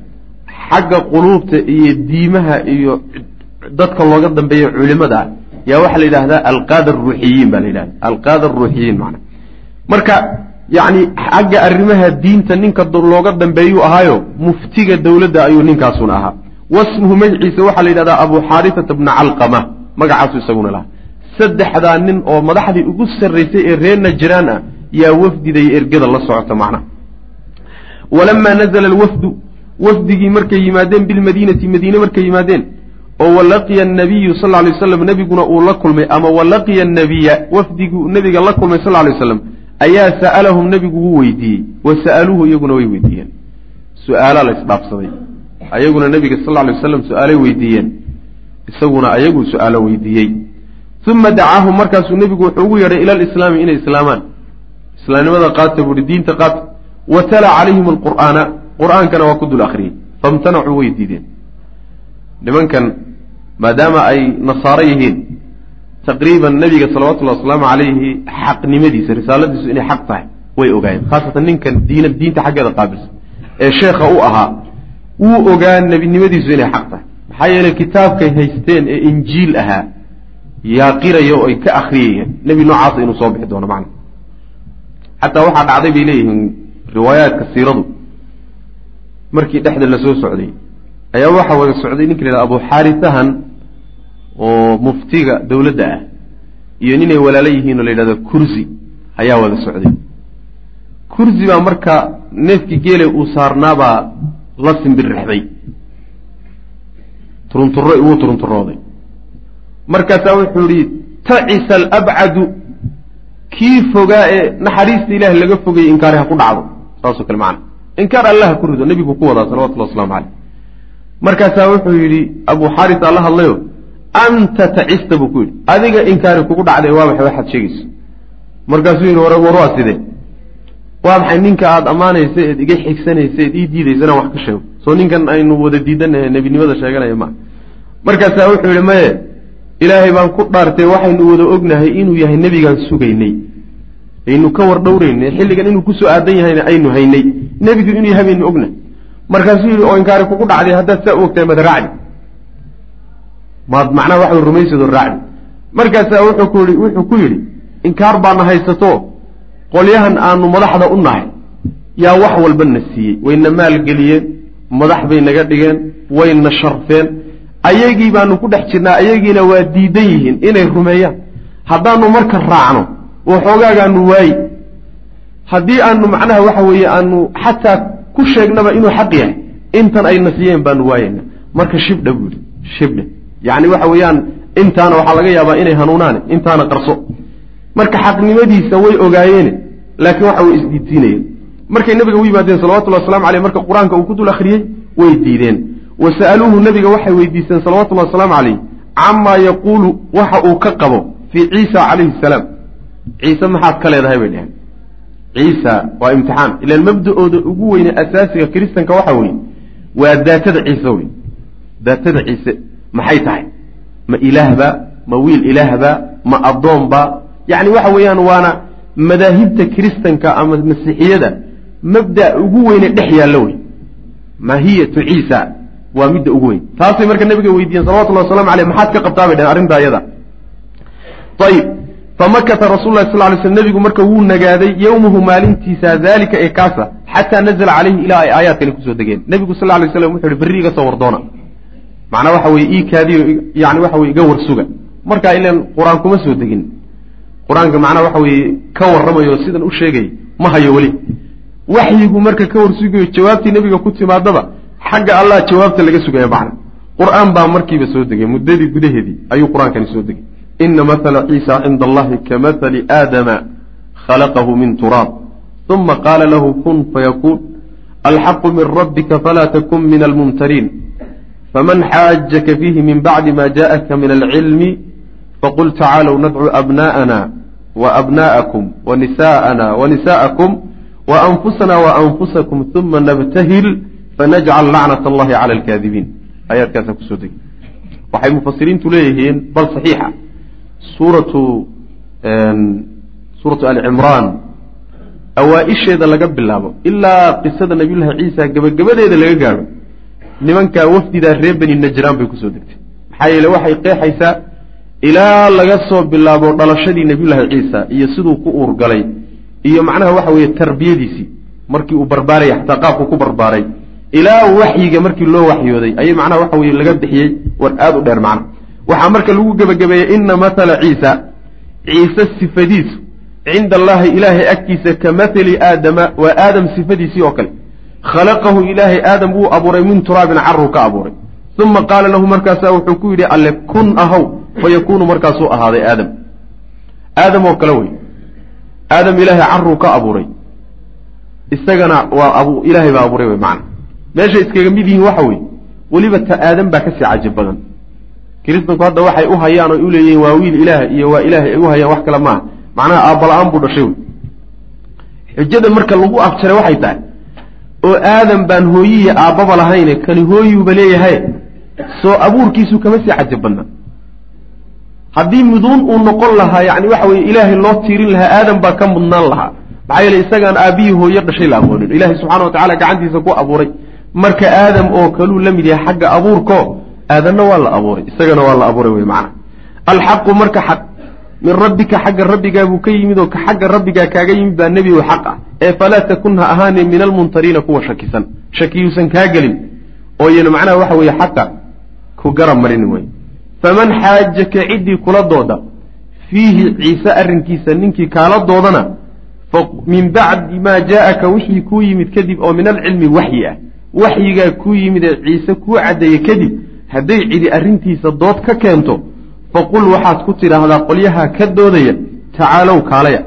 xagga quluubta iyo diimaha iyo dadka looga dambeeya culimada ah. Yaa waxaa la yidhahdaa alqaada aruuxiyiin ba la yidhahda alqaada aruuxiyiin macna. Marka yani xagga arrimaha diinta ninka looga dambeeyuu ahaayo muftiga dowladda ayuu ninkaasuna ahaa. Wasmuhu magaciisa waxaa la yidhahdaa abu xaarifata bna calqama magacaasu isaguna lahaa. Saddexdaa nin oo madaxdii ugu sarraysay ee reer najraan ah yaa wafdiday ergada la socota macnaha walamaa nazla alwafdu wafdigii markay yimaadeen bilmadiinati madiine markay yimaadeen oo walaqiya anabiyu sal ly waslam nebiguna uu la kulmay ama walaqiya anabiya wafdiguu nebiga la kulmay sal lay waslam ayaa sa'alahum nebigu wuu weydiiyey wa sa'aluuhu iyaguna way weydiiyeen. Su'aalaa la isdhaafsaday. Ayaguna nebiga sal lay waslam su'aalay weydiiyeen. Isaguna ayagu su'aalo weydiiyey. Uma dacaahum markaasuu nebigu wuxuu ugu yeedhay ila alislaami inay islaamaan. Islaamnimada qaata buuhi diinta qaata wa tala calayhim alqur'aana qur'aankana waa ku dul akhriyey. Famtanacuu way diideen. Nimankan maadaama ay nasaaro yihiin taqriiban nebiga salawatullahi wasalaamu calayhi xaqnimadiisa risaaladiisu inay xaq tahay way ogaayeen khaasatan ninkan diina diinta xaggeeda qaabilsan ee sheekha u ahaa wuu ogaa nebinimadiisu inay xaq tahay. Maxaa yeeley kitaabkay haysteen ee injiil ahaa yaa qiraya oo ay ka akriyayeen nebi noocaasa inuu soo bixi doono macna. Xataa waxaa dhacday bay leeyihiin riwaayaadka siiradu. Markii dhexda la soo socday ayaa waxaa wada socday ninka la yhahda abu xaarisahan oo muftiga dowladda ah iyo ninay walaalo yihiin oo la yidhahdo kursi ayaa wada socday. Kursi baa marka neefkii geele uu saarnaabaa la simbirixday turunturo wuu turunturooday markaasaa wuxuu yihi tacisa alabcadu kii fogaa ee naxariista ilahi laga fogayey inkaari ha ku dhacdo. Saasoo kale macana inkaar allah ha ku rido nebigu ku wadaa salawatullah waslamu caleyh markaasaa wuxuu yidhi abu xaaris alla hadlayo anta tacista buu ku yidhi. Adiga inkaari kugu dhacday waa maxay waxaad sheegayso markaasuu yidhi war war waa sidee? Waa maxay ninka aada ammaanaysa eed iga xigsanaysa eed ii diidaysa inaan wax ka sheego. Soo ninkan aynu wada diidanahe nebinimada sheeganaya maa markaasaa wuxuu yidhi maye ilaahay baan ku dhaartay waxaynu wada ognahay inuu yahay nebigaan sugaynay. Aynu ka war dhowraynay xilligan inuu ku soo aadan yahayna aynu haynay. Nebigu inuu yahay baynu ognahay. Markaasuu yidhi oo inkaari kugu dhacday haddaad saa u ogtahay mad raacdi maad macnaha waxa rumaysadoo raacdi markaasaa wuxuu ku yidhi wuxuu ku yidhi inkaar baana haysato qolyahan aanu madaxda u nahay. Yaa wax walba na siiyey wayna maalgeliyeen madax bay naga dhigeen wayna sharfeen. Ayagii baanu ku dhex jirnaa ayagiina waa diidan yihiin inay rumeeyaan. Haddaanu marka raacno waxoogaagaanu waayi haddii aanu macnaha waxa weeye aanu xataa ku sheegnaba inuu xaq yahay intan ayna siiyeen baanu waayayna marka shibdha buu shibdha yacni waxa weeyaan intaana waxaa laga yaabaa inay hanuunaane intaana qarso. Marka xaqnimadiisa way ogaayeene laakiin waxa way isdiidsiinayeen markay nabiga u yimaadeen salawatullahi waslamu aleyh marka qur'aanka uu ku dul akhriyey way diideen. Wa sa'aluuhu nabiga waxay weydiisteen salawatullahi wasalaamu caleyh camaa yaquulu waxa uu ka qabo fii ciisa calayhi salaam. Ciise maxaad ka leedahay bay dheheen ciisa waa imtixaan. Ilaan mabda-ooda ugu weyne asaasiga kiristanka waxa weeye waa daatada ciise wey daatada ciise maxay tahay? Ma ilaahba ma wiil ilaahba ma addoonba. Yacni waxa weeyaan waana madaahibta kiristanka ama masiixiyada mabda ugu weyne dhex yaallo wey. Mahiyatu ciisa waa midda ugu weyn. Taasay marka nabiga weydiiyeen salawatullahi waslamu aleyh maxaad ka qabtaa bay dheheen arrintaa iyada ayib famakata rasul sal lay sl nebigu marka wuu nagaaday yowmahu maalintiisa daalika ee kaasa xataa nazla caleyhi ilaa ay aayaadkani ku soo degeen. Nebigu sal lay slam wuxu uhi berri iga soo wardoona macnaa waxa weye ii kaadiyo yani waxa weye iga warsuga markaa ilan qur'aan kuma soo degin. Qur'aanka macnaa waxa weeye ka warramayo sidan u sheegay ma hayo weli. Waxyigu marka ka warsugayo jawaabtii nebiga ku timaadaba xagga allah jawaabta laga sugaya macna qur'aan baa markiiba soo degay muddadii gudaheedii ayuu qur'aankani soo degay. Ina mathala ciisa cinda allahi ka mathali aadama khalaqahu min turaab uma qaala lahu kun fayakuun alxaqu min rabbika falaa takun min almumtariin faman xaajaka fiihi min bacdi ma jaءaka min alcilmi faqul tacaalow nadcu abna'ana waabna'akum wanisa'ana wanisa'akum waanfusana waanfusakum uma nabtahil fanajcal lacnat allahi cala alkaadibiin aayaadkaasa ku soo degi waxay mufasiriintu leeyihiin bal saxiixa suuratu suuratu alcimraan awaa-isheeda laga bilaabo ilaa qisada nabiyullahi ciisa gebagabadeeda laga gaadho nimankaa wafdidaa reer beni najraan bay ku soo degtay. Maxaa yeele waxay qeexaysaa ilaa laga soo bilaabo dhalashadii nebiyullaahi ciisa iyo siduu ku uurgalay iyo macnaha waxa weeye tarbiyadiisii markii uu barbaaraya xataa qaabku ku barbaaray ilaa waxyiga markii loo waxyooday ayay macnaha waxa weye laga bixiyey war aada u dheer macna. Waxaa marka lagu gebagabeeyey ina mathala ciisa ciise sifadiisu cinda allahi ilaahay agtiisa ka mathali aadama waa aadam sifadiisii oo kale khalaqahu ilaahay aadam wuu abuuray min turaabin caruu ka abuuray uma qaala lahu markaasaa wuxuu ku yidhi alle kun ahow fayakuunu markaasuu ahaaday aadam aadam oo kale wey aadam ilaahay caruu ka abuuray isagana waa ilaahay baa abuuray wey macana meeshay iskaga mid yihiin waxa weye weliba ta aadam baa ka sii cajib badan kiristanku hadda waxay u hayaan oo uleeyihiin waa wiil ilaah iyo waa ilaahay ay u hayaan wax kale maaha macnaha aabbala-aan buu dhashay wey xujada marka lagu afjaray waxay tahay oo aadam baan hooyihi aabbaba lahayne kani hooyuuba leeyahay soo abuurkiisu kama sii cajab badnaa haddii muduun uu noqon lahaa yani waxa weye ilaahay loo tiirin lahaa aadam baa ka mudnaan lahaa. Maxaa yeele isagaan aabbihii hooyo dhashay la aqoonin ilahay subxana wa tacala gacantiisa ku abuuray. Marka aadam oo kaluu la mid yahay xagga abuurko aadanna waa la abuuray. Isagana waa la abuuray wey macana alxaqu marka xaq min rabbika xagga rabbigaa buu ka yimid oo xagga rabbigaa kaaga yimid baa nebi o xaq ah. Ee falaa takun ha ahaane min almuntariina kuwa shakisan. Shakiyuusan kaa gelin. Oo yana macnaha waxa weeye xaqa ku garab marin wey. Faman xaajaka ciddii kula dooda fiihi ciise arrinkiisa ninkii kaala doodana min bacdi maa jaaaka wixii kuu yimid kadib oo min alcilmi waxyi ah. Waxyigaa kuu yimid ee ciise kuu caddeeye kadib hadday cidi arrintiisa dood ka keento faqul waxaad ku tidhaahdaa qolyaha ka doodaya tacaalow kaalaya.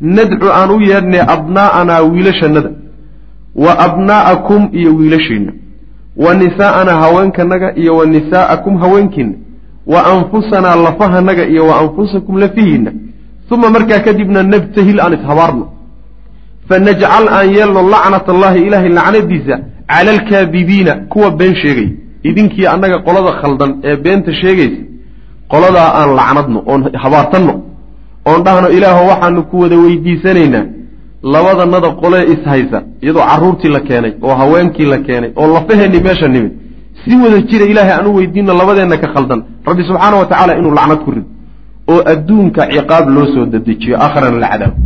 Nadcu aan u yeedhnay abnaa'anaa wiilashannada. Wa abnaa'akum iyo wiilashiinna. Wa nisaa'anaa haweenkanaga iyo wa nisaa'akum haweenkiinna. Wa anfusanaa lafahanaga iyo wa anfusakum lafihiinna. Uma markaa kadibna nabtahil aan ishabaarno fanajcal aan yeelno lacnat allaahi ilaahay lacnadiisa cala alkaadibiina kuwa been sheegay idinkii annaga qolada khaldan ee beenta sheegaysa qoladaa aan lacnadno oon habaartanno oon dhahno ilaaho waxaanu ku wada weydiisanaynaa labadanada qolee ishaysa iyadoo carruurtii la keenay oo haweenkii la keenay oo lafaheenni meesha nimid si wada jira ilaahay aan u weydiino labadeenna ka khaldan rabbi subxaana wa tacaala inuu lacnad ku rido oo adduunka ciqaab loo soo dedejiyo aakharana la cadaabo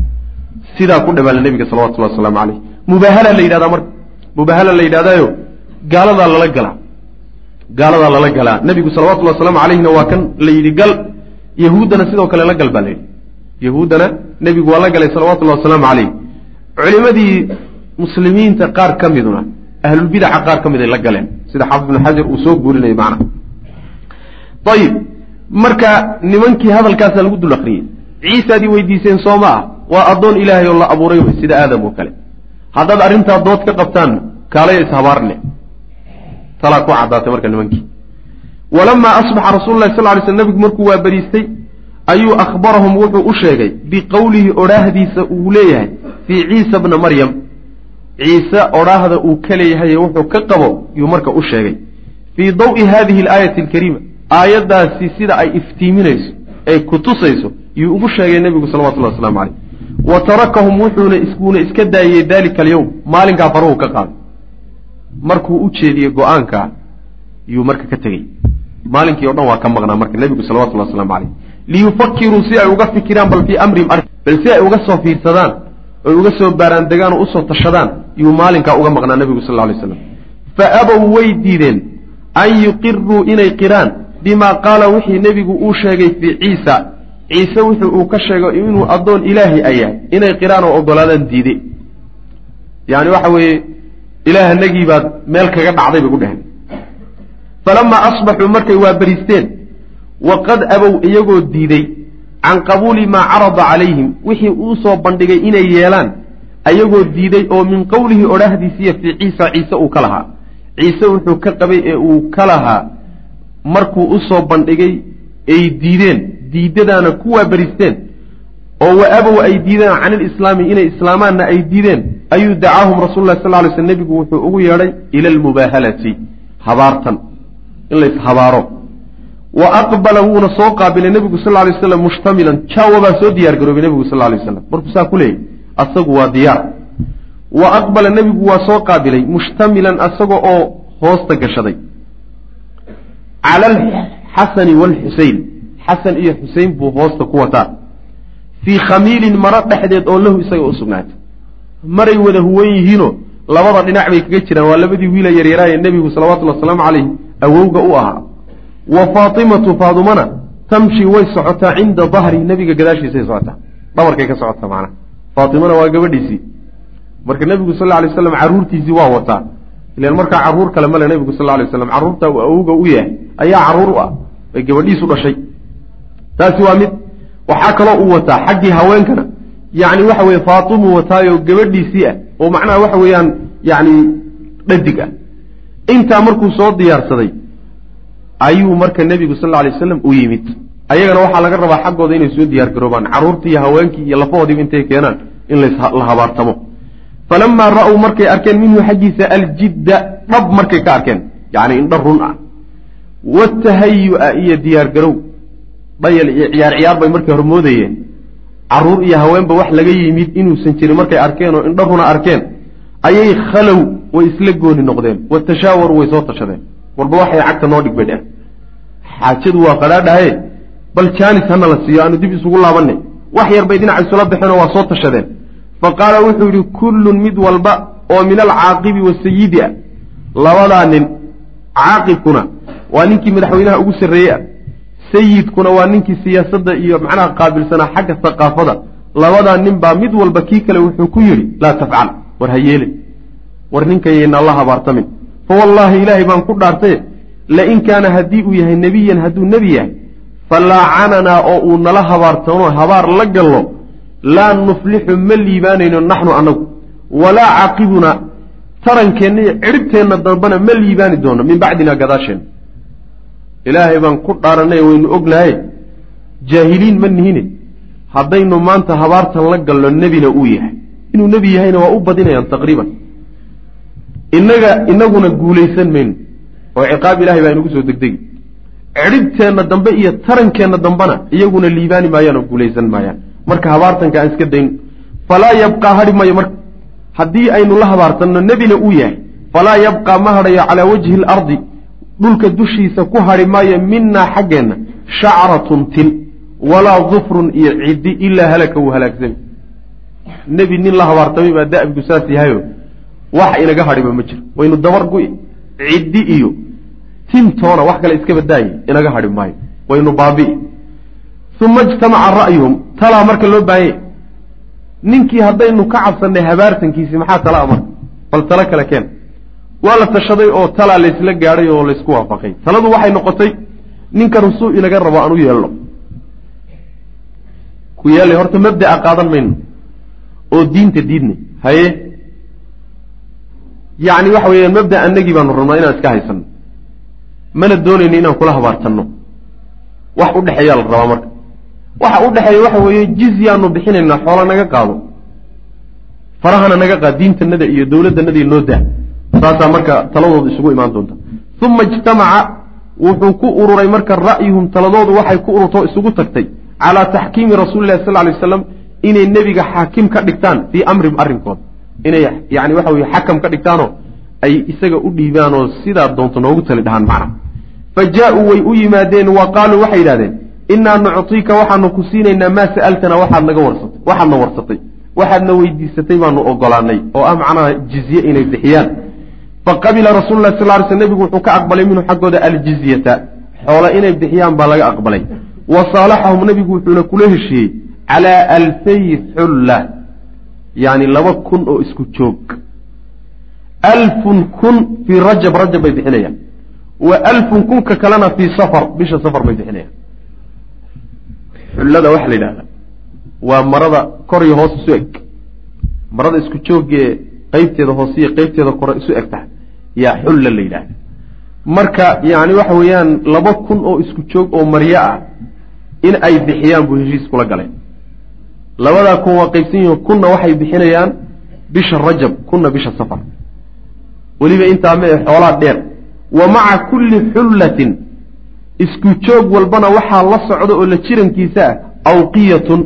sidaa ku dhabaala nebiga salawatullahi wasalaamu caleyh mubaahala la yidhahdaa marka? Mubaahala la yidhahdaayo? Gaaladaa lala galaa gaaladaa lala galaa nebigu salawatullhi wasalaamu calayhina waa kan la yidhi gal. Yahuuddana sidoo kale la gal baa la yidhi yahuuddana nebigu waa la galay salawatullahi wasalaamu calayh culimadii muslimiinta qaar ka miduna ahlulbidaca qaar ka mid ay la galeen. Sida xaafid ibnu xajar uu soo guurinayo macnaha ayib marka nimankii hadalkaasaa lagu dul akriyey ciisaadii weydiiseen soo ma ah waa addoon ilaahay oo la abuuray sida aadam oo kale. Haddaad arrintaa dood ka qabtaan kaalaya ishabaarne talaa ku caddaatay marka nimankii. Walamaa asbaxa rasulu lahi sal ly sl nabigu markuu waa beriistay ayuu akhbarahum wuxuu u sheegay biqowlihi odhaahdiisa uu leeyahay fii ciisa bna maryam. Ciise odhaahda uu ka leeyahay wuxuu ka qabo yuu marka u sheegay. Fii dawi hadihi alaayati alkariima aayaddaasi sida ay iftiiminayso ay ku tusayso yuu ugu sheegay nebigu salawatullahi waslamu caleyh wa tarakahum wuxuuna iskuuna iska daayey dalika alyowm maalinkaa faruhu ka qaaday markuu u jeediyey go'aankaa yuu marka ka tegey. Maalinkii o dhan waa ka maqnaa marka nebigu salawatullahi waslamu caleyh liyufakiruu si ay uga fikiraan bal fii amrihim bal si ay uga soo fiirsadaan oy uga soo baaraandegaan oo u soo tashadaan yuu maalinkaa uga maqnaa nebigu sal lla lay slam fa abow way diideen an yuqiruu inay qiraan bimaa qaala wixii nebigu uu sheegay fii ciisa. Ciise wuxuu uu ka sheegay inuu addoon ilaahay a yahay inay qiraan oo ogolaadaan diide yani waxa weeye ilaahanagii baad meel kaga dhacday bay ku dheheen falamaa asbaxuu markay waa beriisteen waqad abow iyagoo diiday can qabuuli maa carada calayhim. Wixii uu soo bandhigay inay yeelaan ayagoo diiday oo min qowlihi odhahdiisiiya fii ciisa ciise uu ka lahaa. Ciise wuxuu ka qabay ee uu ka lahaa. Markuu u soo bandhigay ay diideen. Diidadaana kuwaa beristeen oo wa abow ay diideen can ilislaami inay islaamaanna ay diideen ayuu dacaahum rasul lah sal ly sl nebigu wuxuu ugu yeedhay ila almubaahalati habaartan in lays habaaro. Wa aqbala wuuna soo qaabilay nebigu sal lay slam mushtamilan jaawa baa soo diyaar garoobay nebigu sal lay waslam markuu saa ku leeyay asagu waa diyaar. Wa aqbala nebigu waa soo qaabilay mushtamilan asaga oo hoosta gashaday. Cala alxasani waalxuseyn xasan iyo xusein buu hoosta ku wataa fii khamiilin maro dhexdeed oo lahu isaga u sugnaatay. Maray wada huwan yihiinoo labada dhinac bay kaga jiraan. Waa labadii wiila yaryaraaye nebigu salawatullhi wasalaamu calayh awowga u ahaa. Wa faatimatu faadumana tamshi way socotaa cinda dahri nebiga gadaashiisay socotaa. Dhabarkay ka socotaa macnaha faatimana waa gabadhiisii. Marka nebigu sal lla alay slam carruurtiisii waa wataa. Ilan markaa carruur kale male nebigu sal lla alay slam carruurta uu awowga u yahay ayaa carruur u ah. Bay gabadhiisu dhashay. Taasi waa mid waxaa kaloo uu wataa xaggii haweenkana yacni waxa weye faatimuu wataayo gabadhiisii ah oo macnaha waxa weeyaan yacni dhadig ah. Intaa markuu soo diyaarsaday ayuu marka nebigu sal alay waslam u yimid. Ayagana waxaa laga rabaa xaggooda inay soo diyaar garoobaan carruurtii iyo haweenkii iyo lafahoodiiba intay keenaan in la habaartamo. Falamaa ra'uu markay arkeen minhu xaggiisa aljidda dhab markay ka arkeen yacni indha run ah. Watahayu'a iyo diyaar garow dhayal iyo ciyaar ciyaar bay markay hormoodayeen carruur iyo haweenba wax laga yimid inuusan jirin markay arkeen oo indha runa arkeen ayay khalow way isla gooni noqdeen watashaawaru way soo tashadeen. Warba waxay cagta noo dhig bay dheh xaajadu waa qadhaadhahaye bal jaanis hana la siiyo aanu dib isugu laabanay wax yar bay dhinaca isula baxeenoo waa soo tashadeen. Fa qaala wuxuu yidhi kullun mid walba oo min alcaaqibi wasayidi ah labadaa nin caaqibkuna waa ninkii madaxweynaha ugu sarreeye ah sayidkuna waa ninkii siyaasadda iyo macnaha qaabilsanaa xagga haqaafada labadaa nin baa mid walba kii kale wuxuu ku yidhi laa tafcal war ha yeelin. War ninkayaynaa la habaartamin. Fa wallaahi ilaahay baan ku dhaartaye lain kaana haddii uu yahay nebiyan hadduu nebi yahay falaacananaa oo uu nala habaartano habaar la gallo laa nuflixu ma liibaanayno naxnu annagu. Walaa caaqibunaa tarankeenna iyo cidhibteenna dambana ma liibaani doono min bacdina gadaasheenna ilaahay baan ku dhaaranay waynu ognahay jaahiliin ma nihine. Haddaynu maanta habaartan la galno nebina uu yahay. Inuu nebi yahayna waa u badinayaan taqriiban. Innaga inaguna guulaysan mayno oo ciqaab ilahay baa inugu soo degdegi. Cidhibteenna dambe iyo tarankeenna dambena iyaguna liibaani maayaan oo guulaysan maayaan. Marka habaartanka aan iska dayno falaa yabqaa hadhi mayo marka haddii aynu la habaartanno nebina uu yahay falaa yabqaa ma hadhayo calaa wajhi alardi dhulka dushiisa ku hadhi maayo minaa xaggeenna shacratun tin walaa dufrun iyo ciddi ilaa halaka wuu halaagsami. Nebi nin la habaartamay baa da'bigu saas yahayo wax inaga hadhiba ma jiro. Waynu dabar gu ciddi iyo tintoona wax kale iska badaaye inaga hadhi maayo. Waynu baabi'i. Uma ijtamaca ra'yuhum talaa marka loo baahanye ninkii haddaynu ka cabsannay habaartankiisii maxaa talaa marka bal talo kale keen waa la tashaday oo talaa laysla gaadhay oo laysku waafaqay. Taladu waxay noqotay ninka rusuu inaga rabo aan u yeelno. Ku yeelay horta mabda'a qaadan mayno oo diinta diidnay. Haye? Yacni waxa weeyaan mabda annagii baanu rabnaa inaan iska haysano mana doonayno inaan kula habaartanno wax u dhexeeyaa la rabaa marka. Waxa u dhexeeya waxa weeye jizyaanu bixinaynaa xoola naga qaado. Farahana naga qaad diintanada iyo dowladdanada iyo noo daa saasaa marka taladooda isugu imaan doonta. Uma ijtamaca wuxuu ku ururay marka ra'yuhum taladoodu waxay ku ururtoo isugu tagtay calaa taxkiimi rasuuli lahi sal lay waslam inay nebiga xaakim ka dhigtaan fii amrim arrinkooda. Inay yani waxa weye xakam ka dhigtaanoo ay isaga u dhiibaanoo sidaa doonto noogu tali dhahaan macna. Fa jaa-uu way u yimaadeen wa qaaluu waxay yidhahdeen innaa nuctiika waxaanu ku siinaynaa maa sa'altana waxaad naga warsatay waxaadna warsatay. Waxaadna weydiisatay baanu ogolaanay oo ah macnaha jizye inay bixiyaan faqabila rasuulu lah sal ly sl nebigu wuxuu ka aqbalay minhu xaggooda aljizyata. Xoola inay bixiyaan baa laga aqbalay. Wa saalaxahum nebigu wuxuuna kula heshiiyey calaa alfay xulla yani laba kun oo isku joog. Alfun kun fii rajab rajab bay bixinayaan. Wa alfun kunka kalena fii safar bisha safar bay bixinayaan. Xullada waxaa la yidhahdaa waa marada kor iyo hoos isu eg marada isku joogee qeybteeda hoose iyo qeybteeda kore isu eg yaa xulla la yidhahda marka yani waxa weeyaan laba kun oo isku joog oo maryo ah in ay bixiyaan buu heshiis kula galay. Labadaa kun waa qaybsan yihiin kunna waxay bixinayaan bisha rajab kunna bisha safar. Weliba intaa ma ee xoolaa dheer. Wa maca kulli xullatin isku joog walbana waxaa la socda oo la jirankiisa ah awqiyatun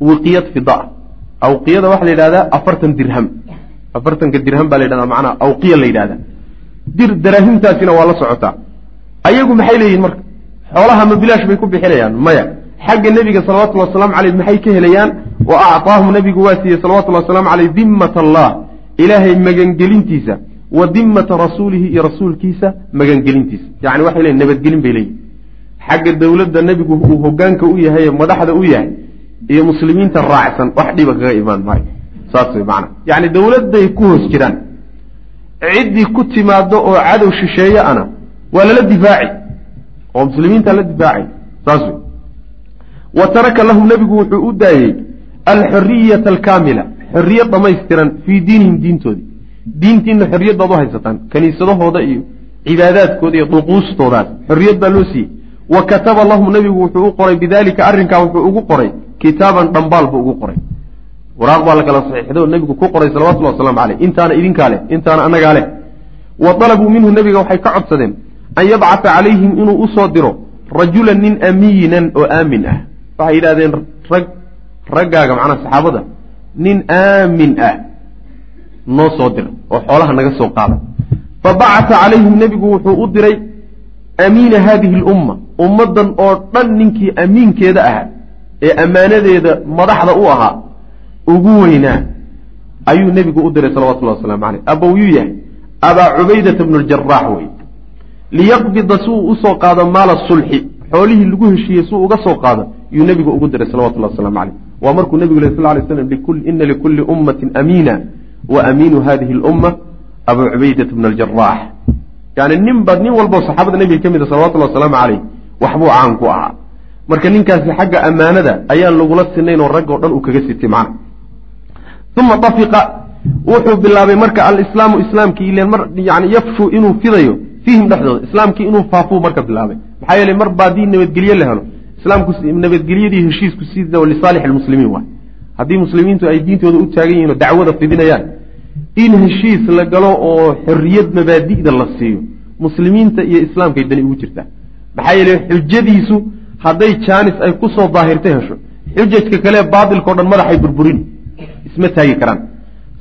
wiqiyad fida. Awqiyada waxaa la yidhahdaa afartan dirham afartanka dirham baa la yidhahdaa macnaha awqiya la yidhahdaa. Dir daraahimtaasina waa la socotaa. Ayagu maxay leeyihiin marka? Xoolaha ma bilaash bay ku bixinayaan? Maya. Xagga nebiga salawatullhi wasalaamu caleyh maxay ka helayaan? Wa acطaahum nebigu waa siiyey salawatullahi wasalaamu caleyh dimmat allah ilaahay magangelintiisa wa dimmata rasuulihi iyo rasuulkiisa magangelintiisa. Yani waxay leeyiin nabadgelin bay leeyihiin xagga dowladda nebigu uu hogaanka u yahay ee madaxda u yahay iyo muslimiinta raacsan wax dhiba kaga imaan maayo saas way macana yacni dowladday ku hoos jiraan. Ciddii ku timaado oo cadow shisheeye ana waa lala difaaci oo muslimiinta la difaacay. Saas wey wa taraka lahum nebigu wuxuu u daayey alxoriyata alkaamila xorriyad dhamaystiran fii diinihim diintoodii diintiina xorriyad baad u haysataan kaniisadahooda iyo cibaadaadkooda iyo duquustoodaas xorriyad baa loo siiyey. Wa kataba lahum nebigu wuxuu u qoray bidalika arrinkaa wuxuu ugu qoray kitaaban dhambaal buu ugu qoray waraaq baa la kala saxiixday oo nebigu ku qoray salawatullahi wasalaamu caleyh intaana idinkaa leh intaana annagaa leh. Wa dalabuu minhu nebiga waxay ka codsadeen an yabcata calayhim inuu u soo diro rajulan nin amiinan oo aamin ah. Waxay yidhahdeen rag raggaaga macnaha saxaabada nin aamin ah noo soo dira oo xoolaha naga soo qaada. Fa bacata calayhim nebigu wuxuu u diray amiina haadihi lumma ummaddan oo dhan ninkii amiinkeeda ahaa ee ammaanadeeda madaxda u ahaa ugu weynaa ayuu nebigu u diray salawatullahi wasalaamu caleyh abowyuu yahay abaa cubaydata bnu ljaraax wey. Liyaqbida si u soo qaado maala sulxi xoolihii lagu heshiiyey si uga soo qaado yuu nebigu ugu diray salawatullahi waslamu caleyh waa markuu nebigu leh sal lay slam ina likulli ummatin amiina wa amiinu hadihi lumma abuu cubaydata bnu aljaraax yani ninba nin walboo saxaabada nebiga ka mid a salawatullahi wasalaamu caleyh waxbuu caan ku ahaa. Marka ninkaasi xagga ammaanada ayaan lagula sinayn oo rag oo dhan uu kaga sitay macna uma tafiqa wuxuu bilaabay marka alislaamu islaamkii ilen mar yani yafshu inuu fidayo fiihim dhexdooda islaamkii inuu faafuu marka bilaabay maxaa yeeley mar ba haddii nabadgelye la helo islaamku nabadgelyadii heshiisku sida lisaalix almuslimiin waay haddii muslimiintu ay diintooda u taagan yihiin oo dacwada fidinayaan in heshiis la galo oo xorriyad mabaadi'da la siiyo muslimiinta iyo islaamkay dani ugu jirtaa maxaa yeeley xujadiisu hadday jaanis ay ku soo daahirta hesho xujajka kale baatilkao dhan madaxay burburin isma taagi karaan.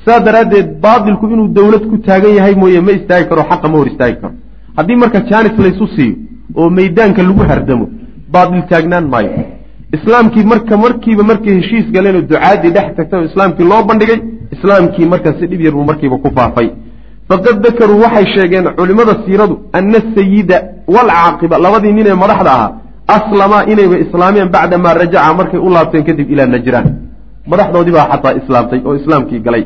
Saas daraaddeed baatilku inuu dowlad ku taagan yahay mooye ma istaagi karo xaqa ma hor istaagi karo. Haddii marka jaanis laysu siiyo oo meydaanka lagu hardamo baatil taagnaan maayo. Islaamkii marka markiiba markay heshiis galeenoo ducaadii dhex tagtay oo islaamkii loo bandhigay islaamkii marka si dhib yar buu markiiba ku faafay. Faqad dakaruu waxay sheegeen culimmada siiradu ana asayida waalcaaqiba labadii nin ee madaxda ahaa aslamaa inayba islaameen bacda maa rajaca markay u laabteen kadib ilaa najraan madaxdoodii baa xataa islaamtay oo islaamkii galay.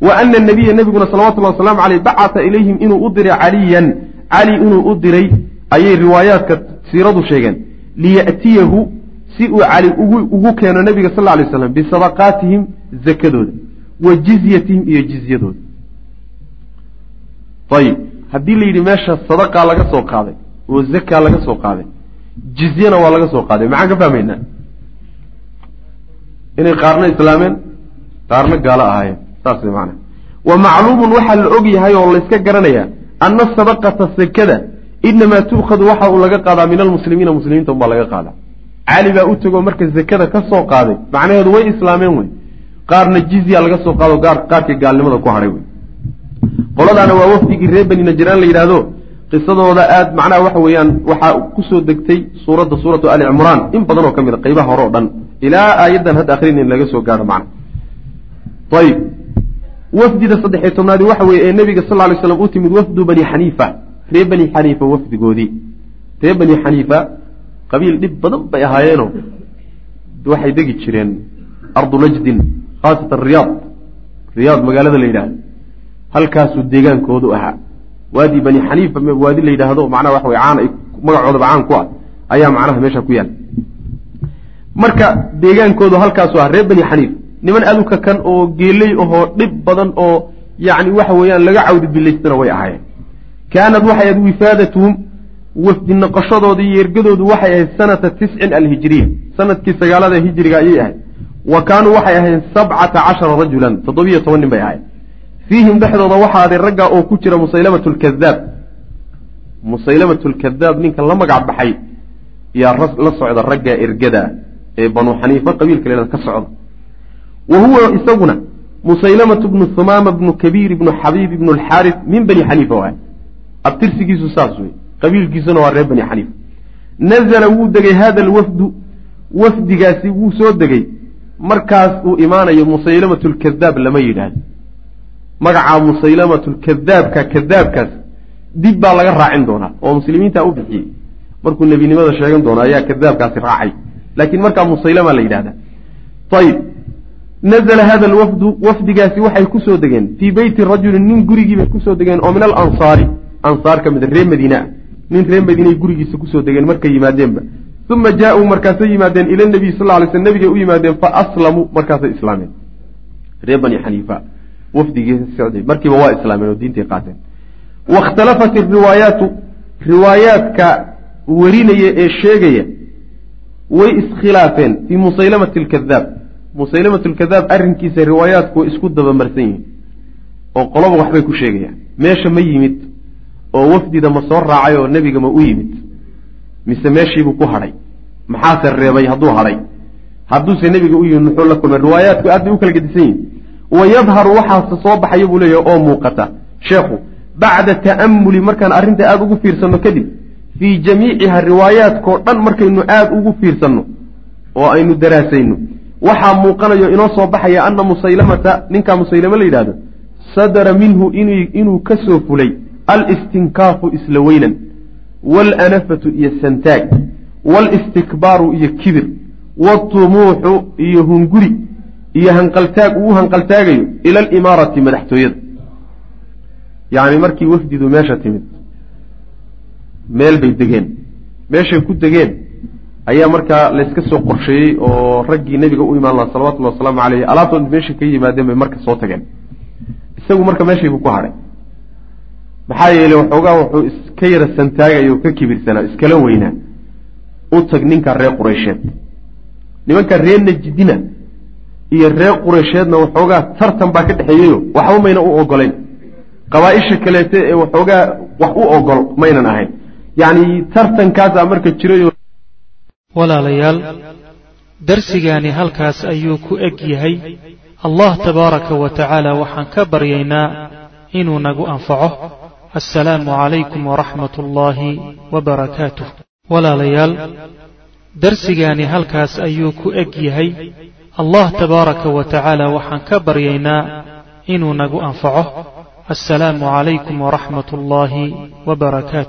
Wa ana nabiya nebiguna salawatullahi wasalaamu caleyh bacata ilayhim inuu u diray caliyan. Cali inuu u diray ayay riwaayaadka siiradu sheegeen. Liya'tiyahu si uu cali ugu keeno nebiga sal lay slam bisadaqaatihim zakadooda wa jizyatihim iyo jizyadooda. Ayib haddii la yidhi meesha sadaqaa laga soo qaaday oo zakaa laga soo qaaday jizyana waa laga soo qaaday maxaan ka fahmaynaa inay qaarna islaameen qaarna gaalo ahaayeen saas macana wa macluumun waxaa la og yahay oo layska garanayaa anna sadaqata sakada inamaa tu'khadu waxa uu laga qaadaa min almuslimiina muslimiinta unbaa laga qaadaa. Cali baa u tegoo marka zakada ka soo qaaday macnaheedu way islaameen wey. Qaarna jizya laga soo qaado qaarkii gaalnimada ku hadhay wey. Qoladaana waa wafdigii reer beni najraan la yidhaahdo qisadooda aad macnaha waxa weeyaan waxaa ku soo degtay suuradda suuratu ali cimraan in badan oo ka mid a qaybaha hore o dhan ilaa aayaddan hadda akrinin laga soo gaaro macna ayib wafdida saddexiy tobnaadi waxa weeye ee nebiga sal ly slam u timid wafdu bani xaniifa. Reer bani xaniifa wafdigoodii reer bani xaniifa qabiil dhib badan bay ahaayeeno. Waxay degi jireen ardu najdin khaasatan riyaad. Riyaad magaalada la yidhaahdo. Halkaasuu deegaankoodu ahaa. Waadi bani xaniifa waadi la yidhaahdo macnaha waxa wey caan magacoodaba caan ku ah ayaa macnaha meesha ku yaal marka deegaankoodu halkaasu ah reer bani xaniif. Niman aad u kakan oo geeley ahoo dhib badan oo yacni waxa weeyaan laga cawdi bilaystana way ahaayeen. Kaanad waxay ahayd wifaadatuhum wafdi noqoshadoodii iyo ergadoodu waxay ahayd sanata tiscin alhijiriya sannadkii sagaalada hijiriga ayay ahayd. Wa kaanuu waxay ahayd sabcata cashara rajulan toddobiyo toban nin bay ahayd. Fiihim dhexdooda waxaa aday ragga oo ku jira musaylamatu lkadaab musaylamatu lkadaab ninka la magac baxay yaa la socda ragga ergada ee banuu xaniifa qabiilka leeda ka socda wa huwa isaguna musaylamatu bnu humaama bnu kabiir ibnu xabiib ibnu alxaaris min bani xaniifa waay abtirsigiisu saas wey qabiilkiisuna waa reer bani xaniifa nazala wuu degay hada alwafdu wafdigaasi wuu soo degay markaas uu imaanayo musaylamatu lkadaab lama yidhaahdo. Magacaa musaylamatu lkadaabka kadaabkaas dib baa laga raacin doonaa oo muslimiinta u bixiyey. Markuu nebinimada sheegan doono ayaa kadaabkaasi raacay laakiin markaa musaylama la yidhahdaa ayib nazla hada alwafdu wafdigaasi waxay ku soo degeen. Fii beyti rajulin nin gurigiibay ku soo degeen oo min alansaari. Ansaar ka mid reer madiina. Nin reer madiinay gurigiisa ku soo degeen markay yimaadeenba. Uma jaa-uu markaasay yimaadeen ila nabiy sal ly sl nabigay u yimaadeen fa aslamuu markaasay islaameen. Reer bani xaniifa wafdigii socday. Markiiba waa islaameen oo diintay qaateen. Waاkhtalafat iriwaayaatu riwaayaadka warinaya ee sheegaya way iskhilaafeen fii musaylamati alkadaab musaylamatu lkadaab arrinkiisa riwaayaadku way isku dabamarsan yihiin oo qoloba waxbay ku sheegayaan. Meesha ma yimid oo wafdida ma soo raacay oo nebiga ma u yimid. Mise meeshiibuu ku hadhay. Maxaase reebay hadduu hadhay? Hadduuse nebiga u yimid muxuu la kulmay? Riwaayaadku aad bay u kala gedisan yihiin wa yadharu waxaase soo baxaya buu leeyahy oo muuqata sheekhu bacda ta'amuli markaan arrinta aada ugu fiirsanno kadib fii jamiiciha riwaayaadkao dhan markaynu aada ugu fiirsanno oo aynu daraasayno. Waxaa muuqanayo inoo soo baxaya ana musaylamata ninkaa musaylame la yidhahdo sadara minhu inuu ka soo fulay alistinkaafu isla weynan waalanafatu iyo santaag waalistikbaaru iyo kibir waatumuuxu iyo hunguri iyo hanqaltaag uu hanqaltaagayo ila alimaarati madaxtooyada. Yacni markii wafdidu meesha timid meel bay degeen. Meeshay ku degeen. Ayaa markaa layska soo qorsheeyey oo raggii nebiga u imaan laha salawatullhi wasalaamu caleyh alaabtood meeshay ka yimaadeen bay marka soo tageen. Isagu marka meeshaybu ku hadhay maxaa yeeley waxoogaa wuxuu iska yara santaagaya ka kibirsanaa iskala weynaa u tag ninka reer qureysheed. Nimanka reer najidina iyo reer qureysheedna waxoogaa tartan baa ka dhexeeyeyo waxba mayna u ogolayn qabaa-isha kaleete ee waxoogaa wax u ogol maynan ahayn yacni tartankaasaa marka jirayo walaalayaal darsigaani halkaas ayuu ku eg yahay. Allah tabaaraka wa tacaala waxaan ka baryaynaa inuu nagu anfaco. Assalaamu calaykum waraxmat ullaahi wabarakaatuh walaalayaal darsigaani halkaas ayuu ku eg yahay. Allah tabaaraka wa tacaala waxaan ka baryaynaa inuu nagu anfaco. Assalaamu calaykum waraxmat ullaahi wbarakaatu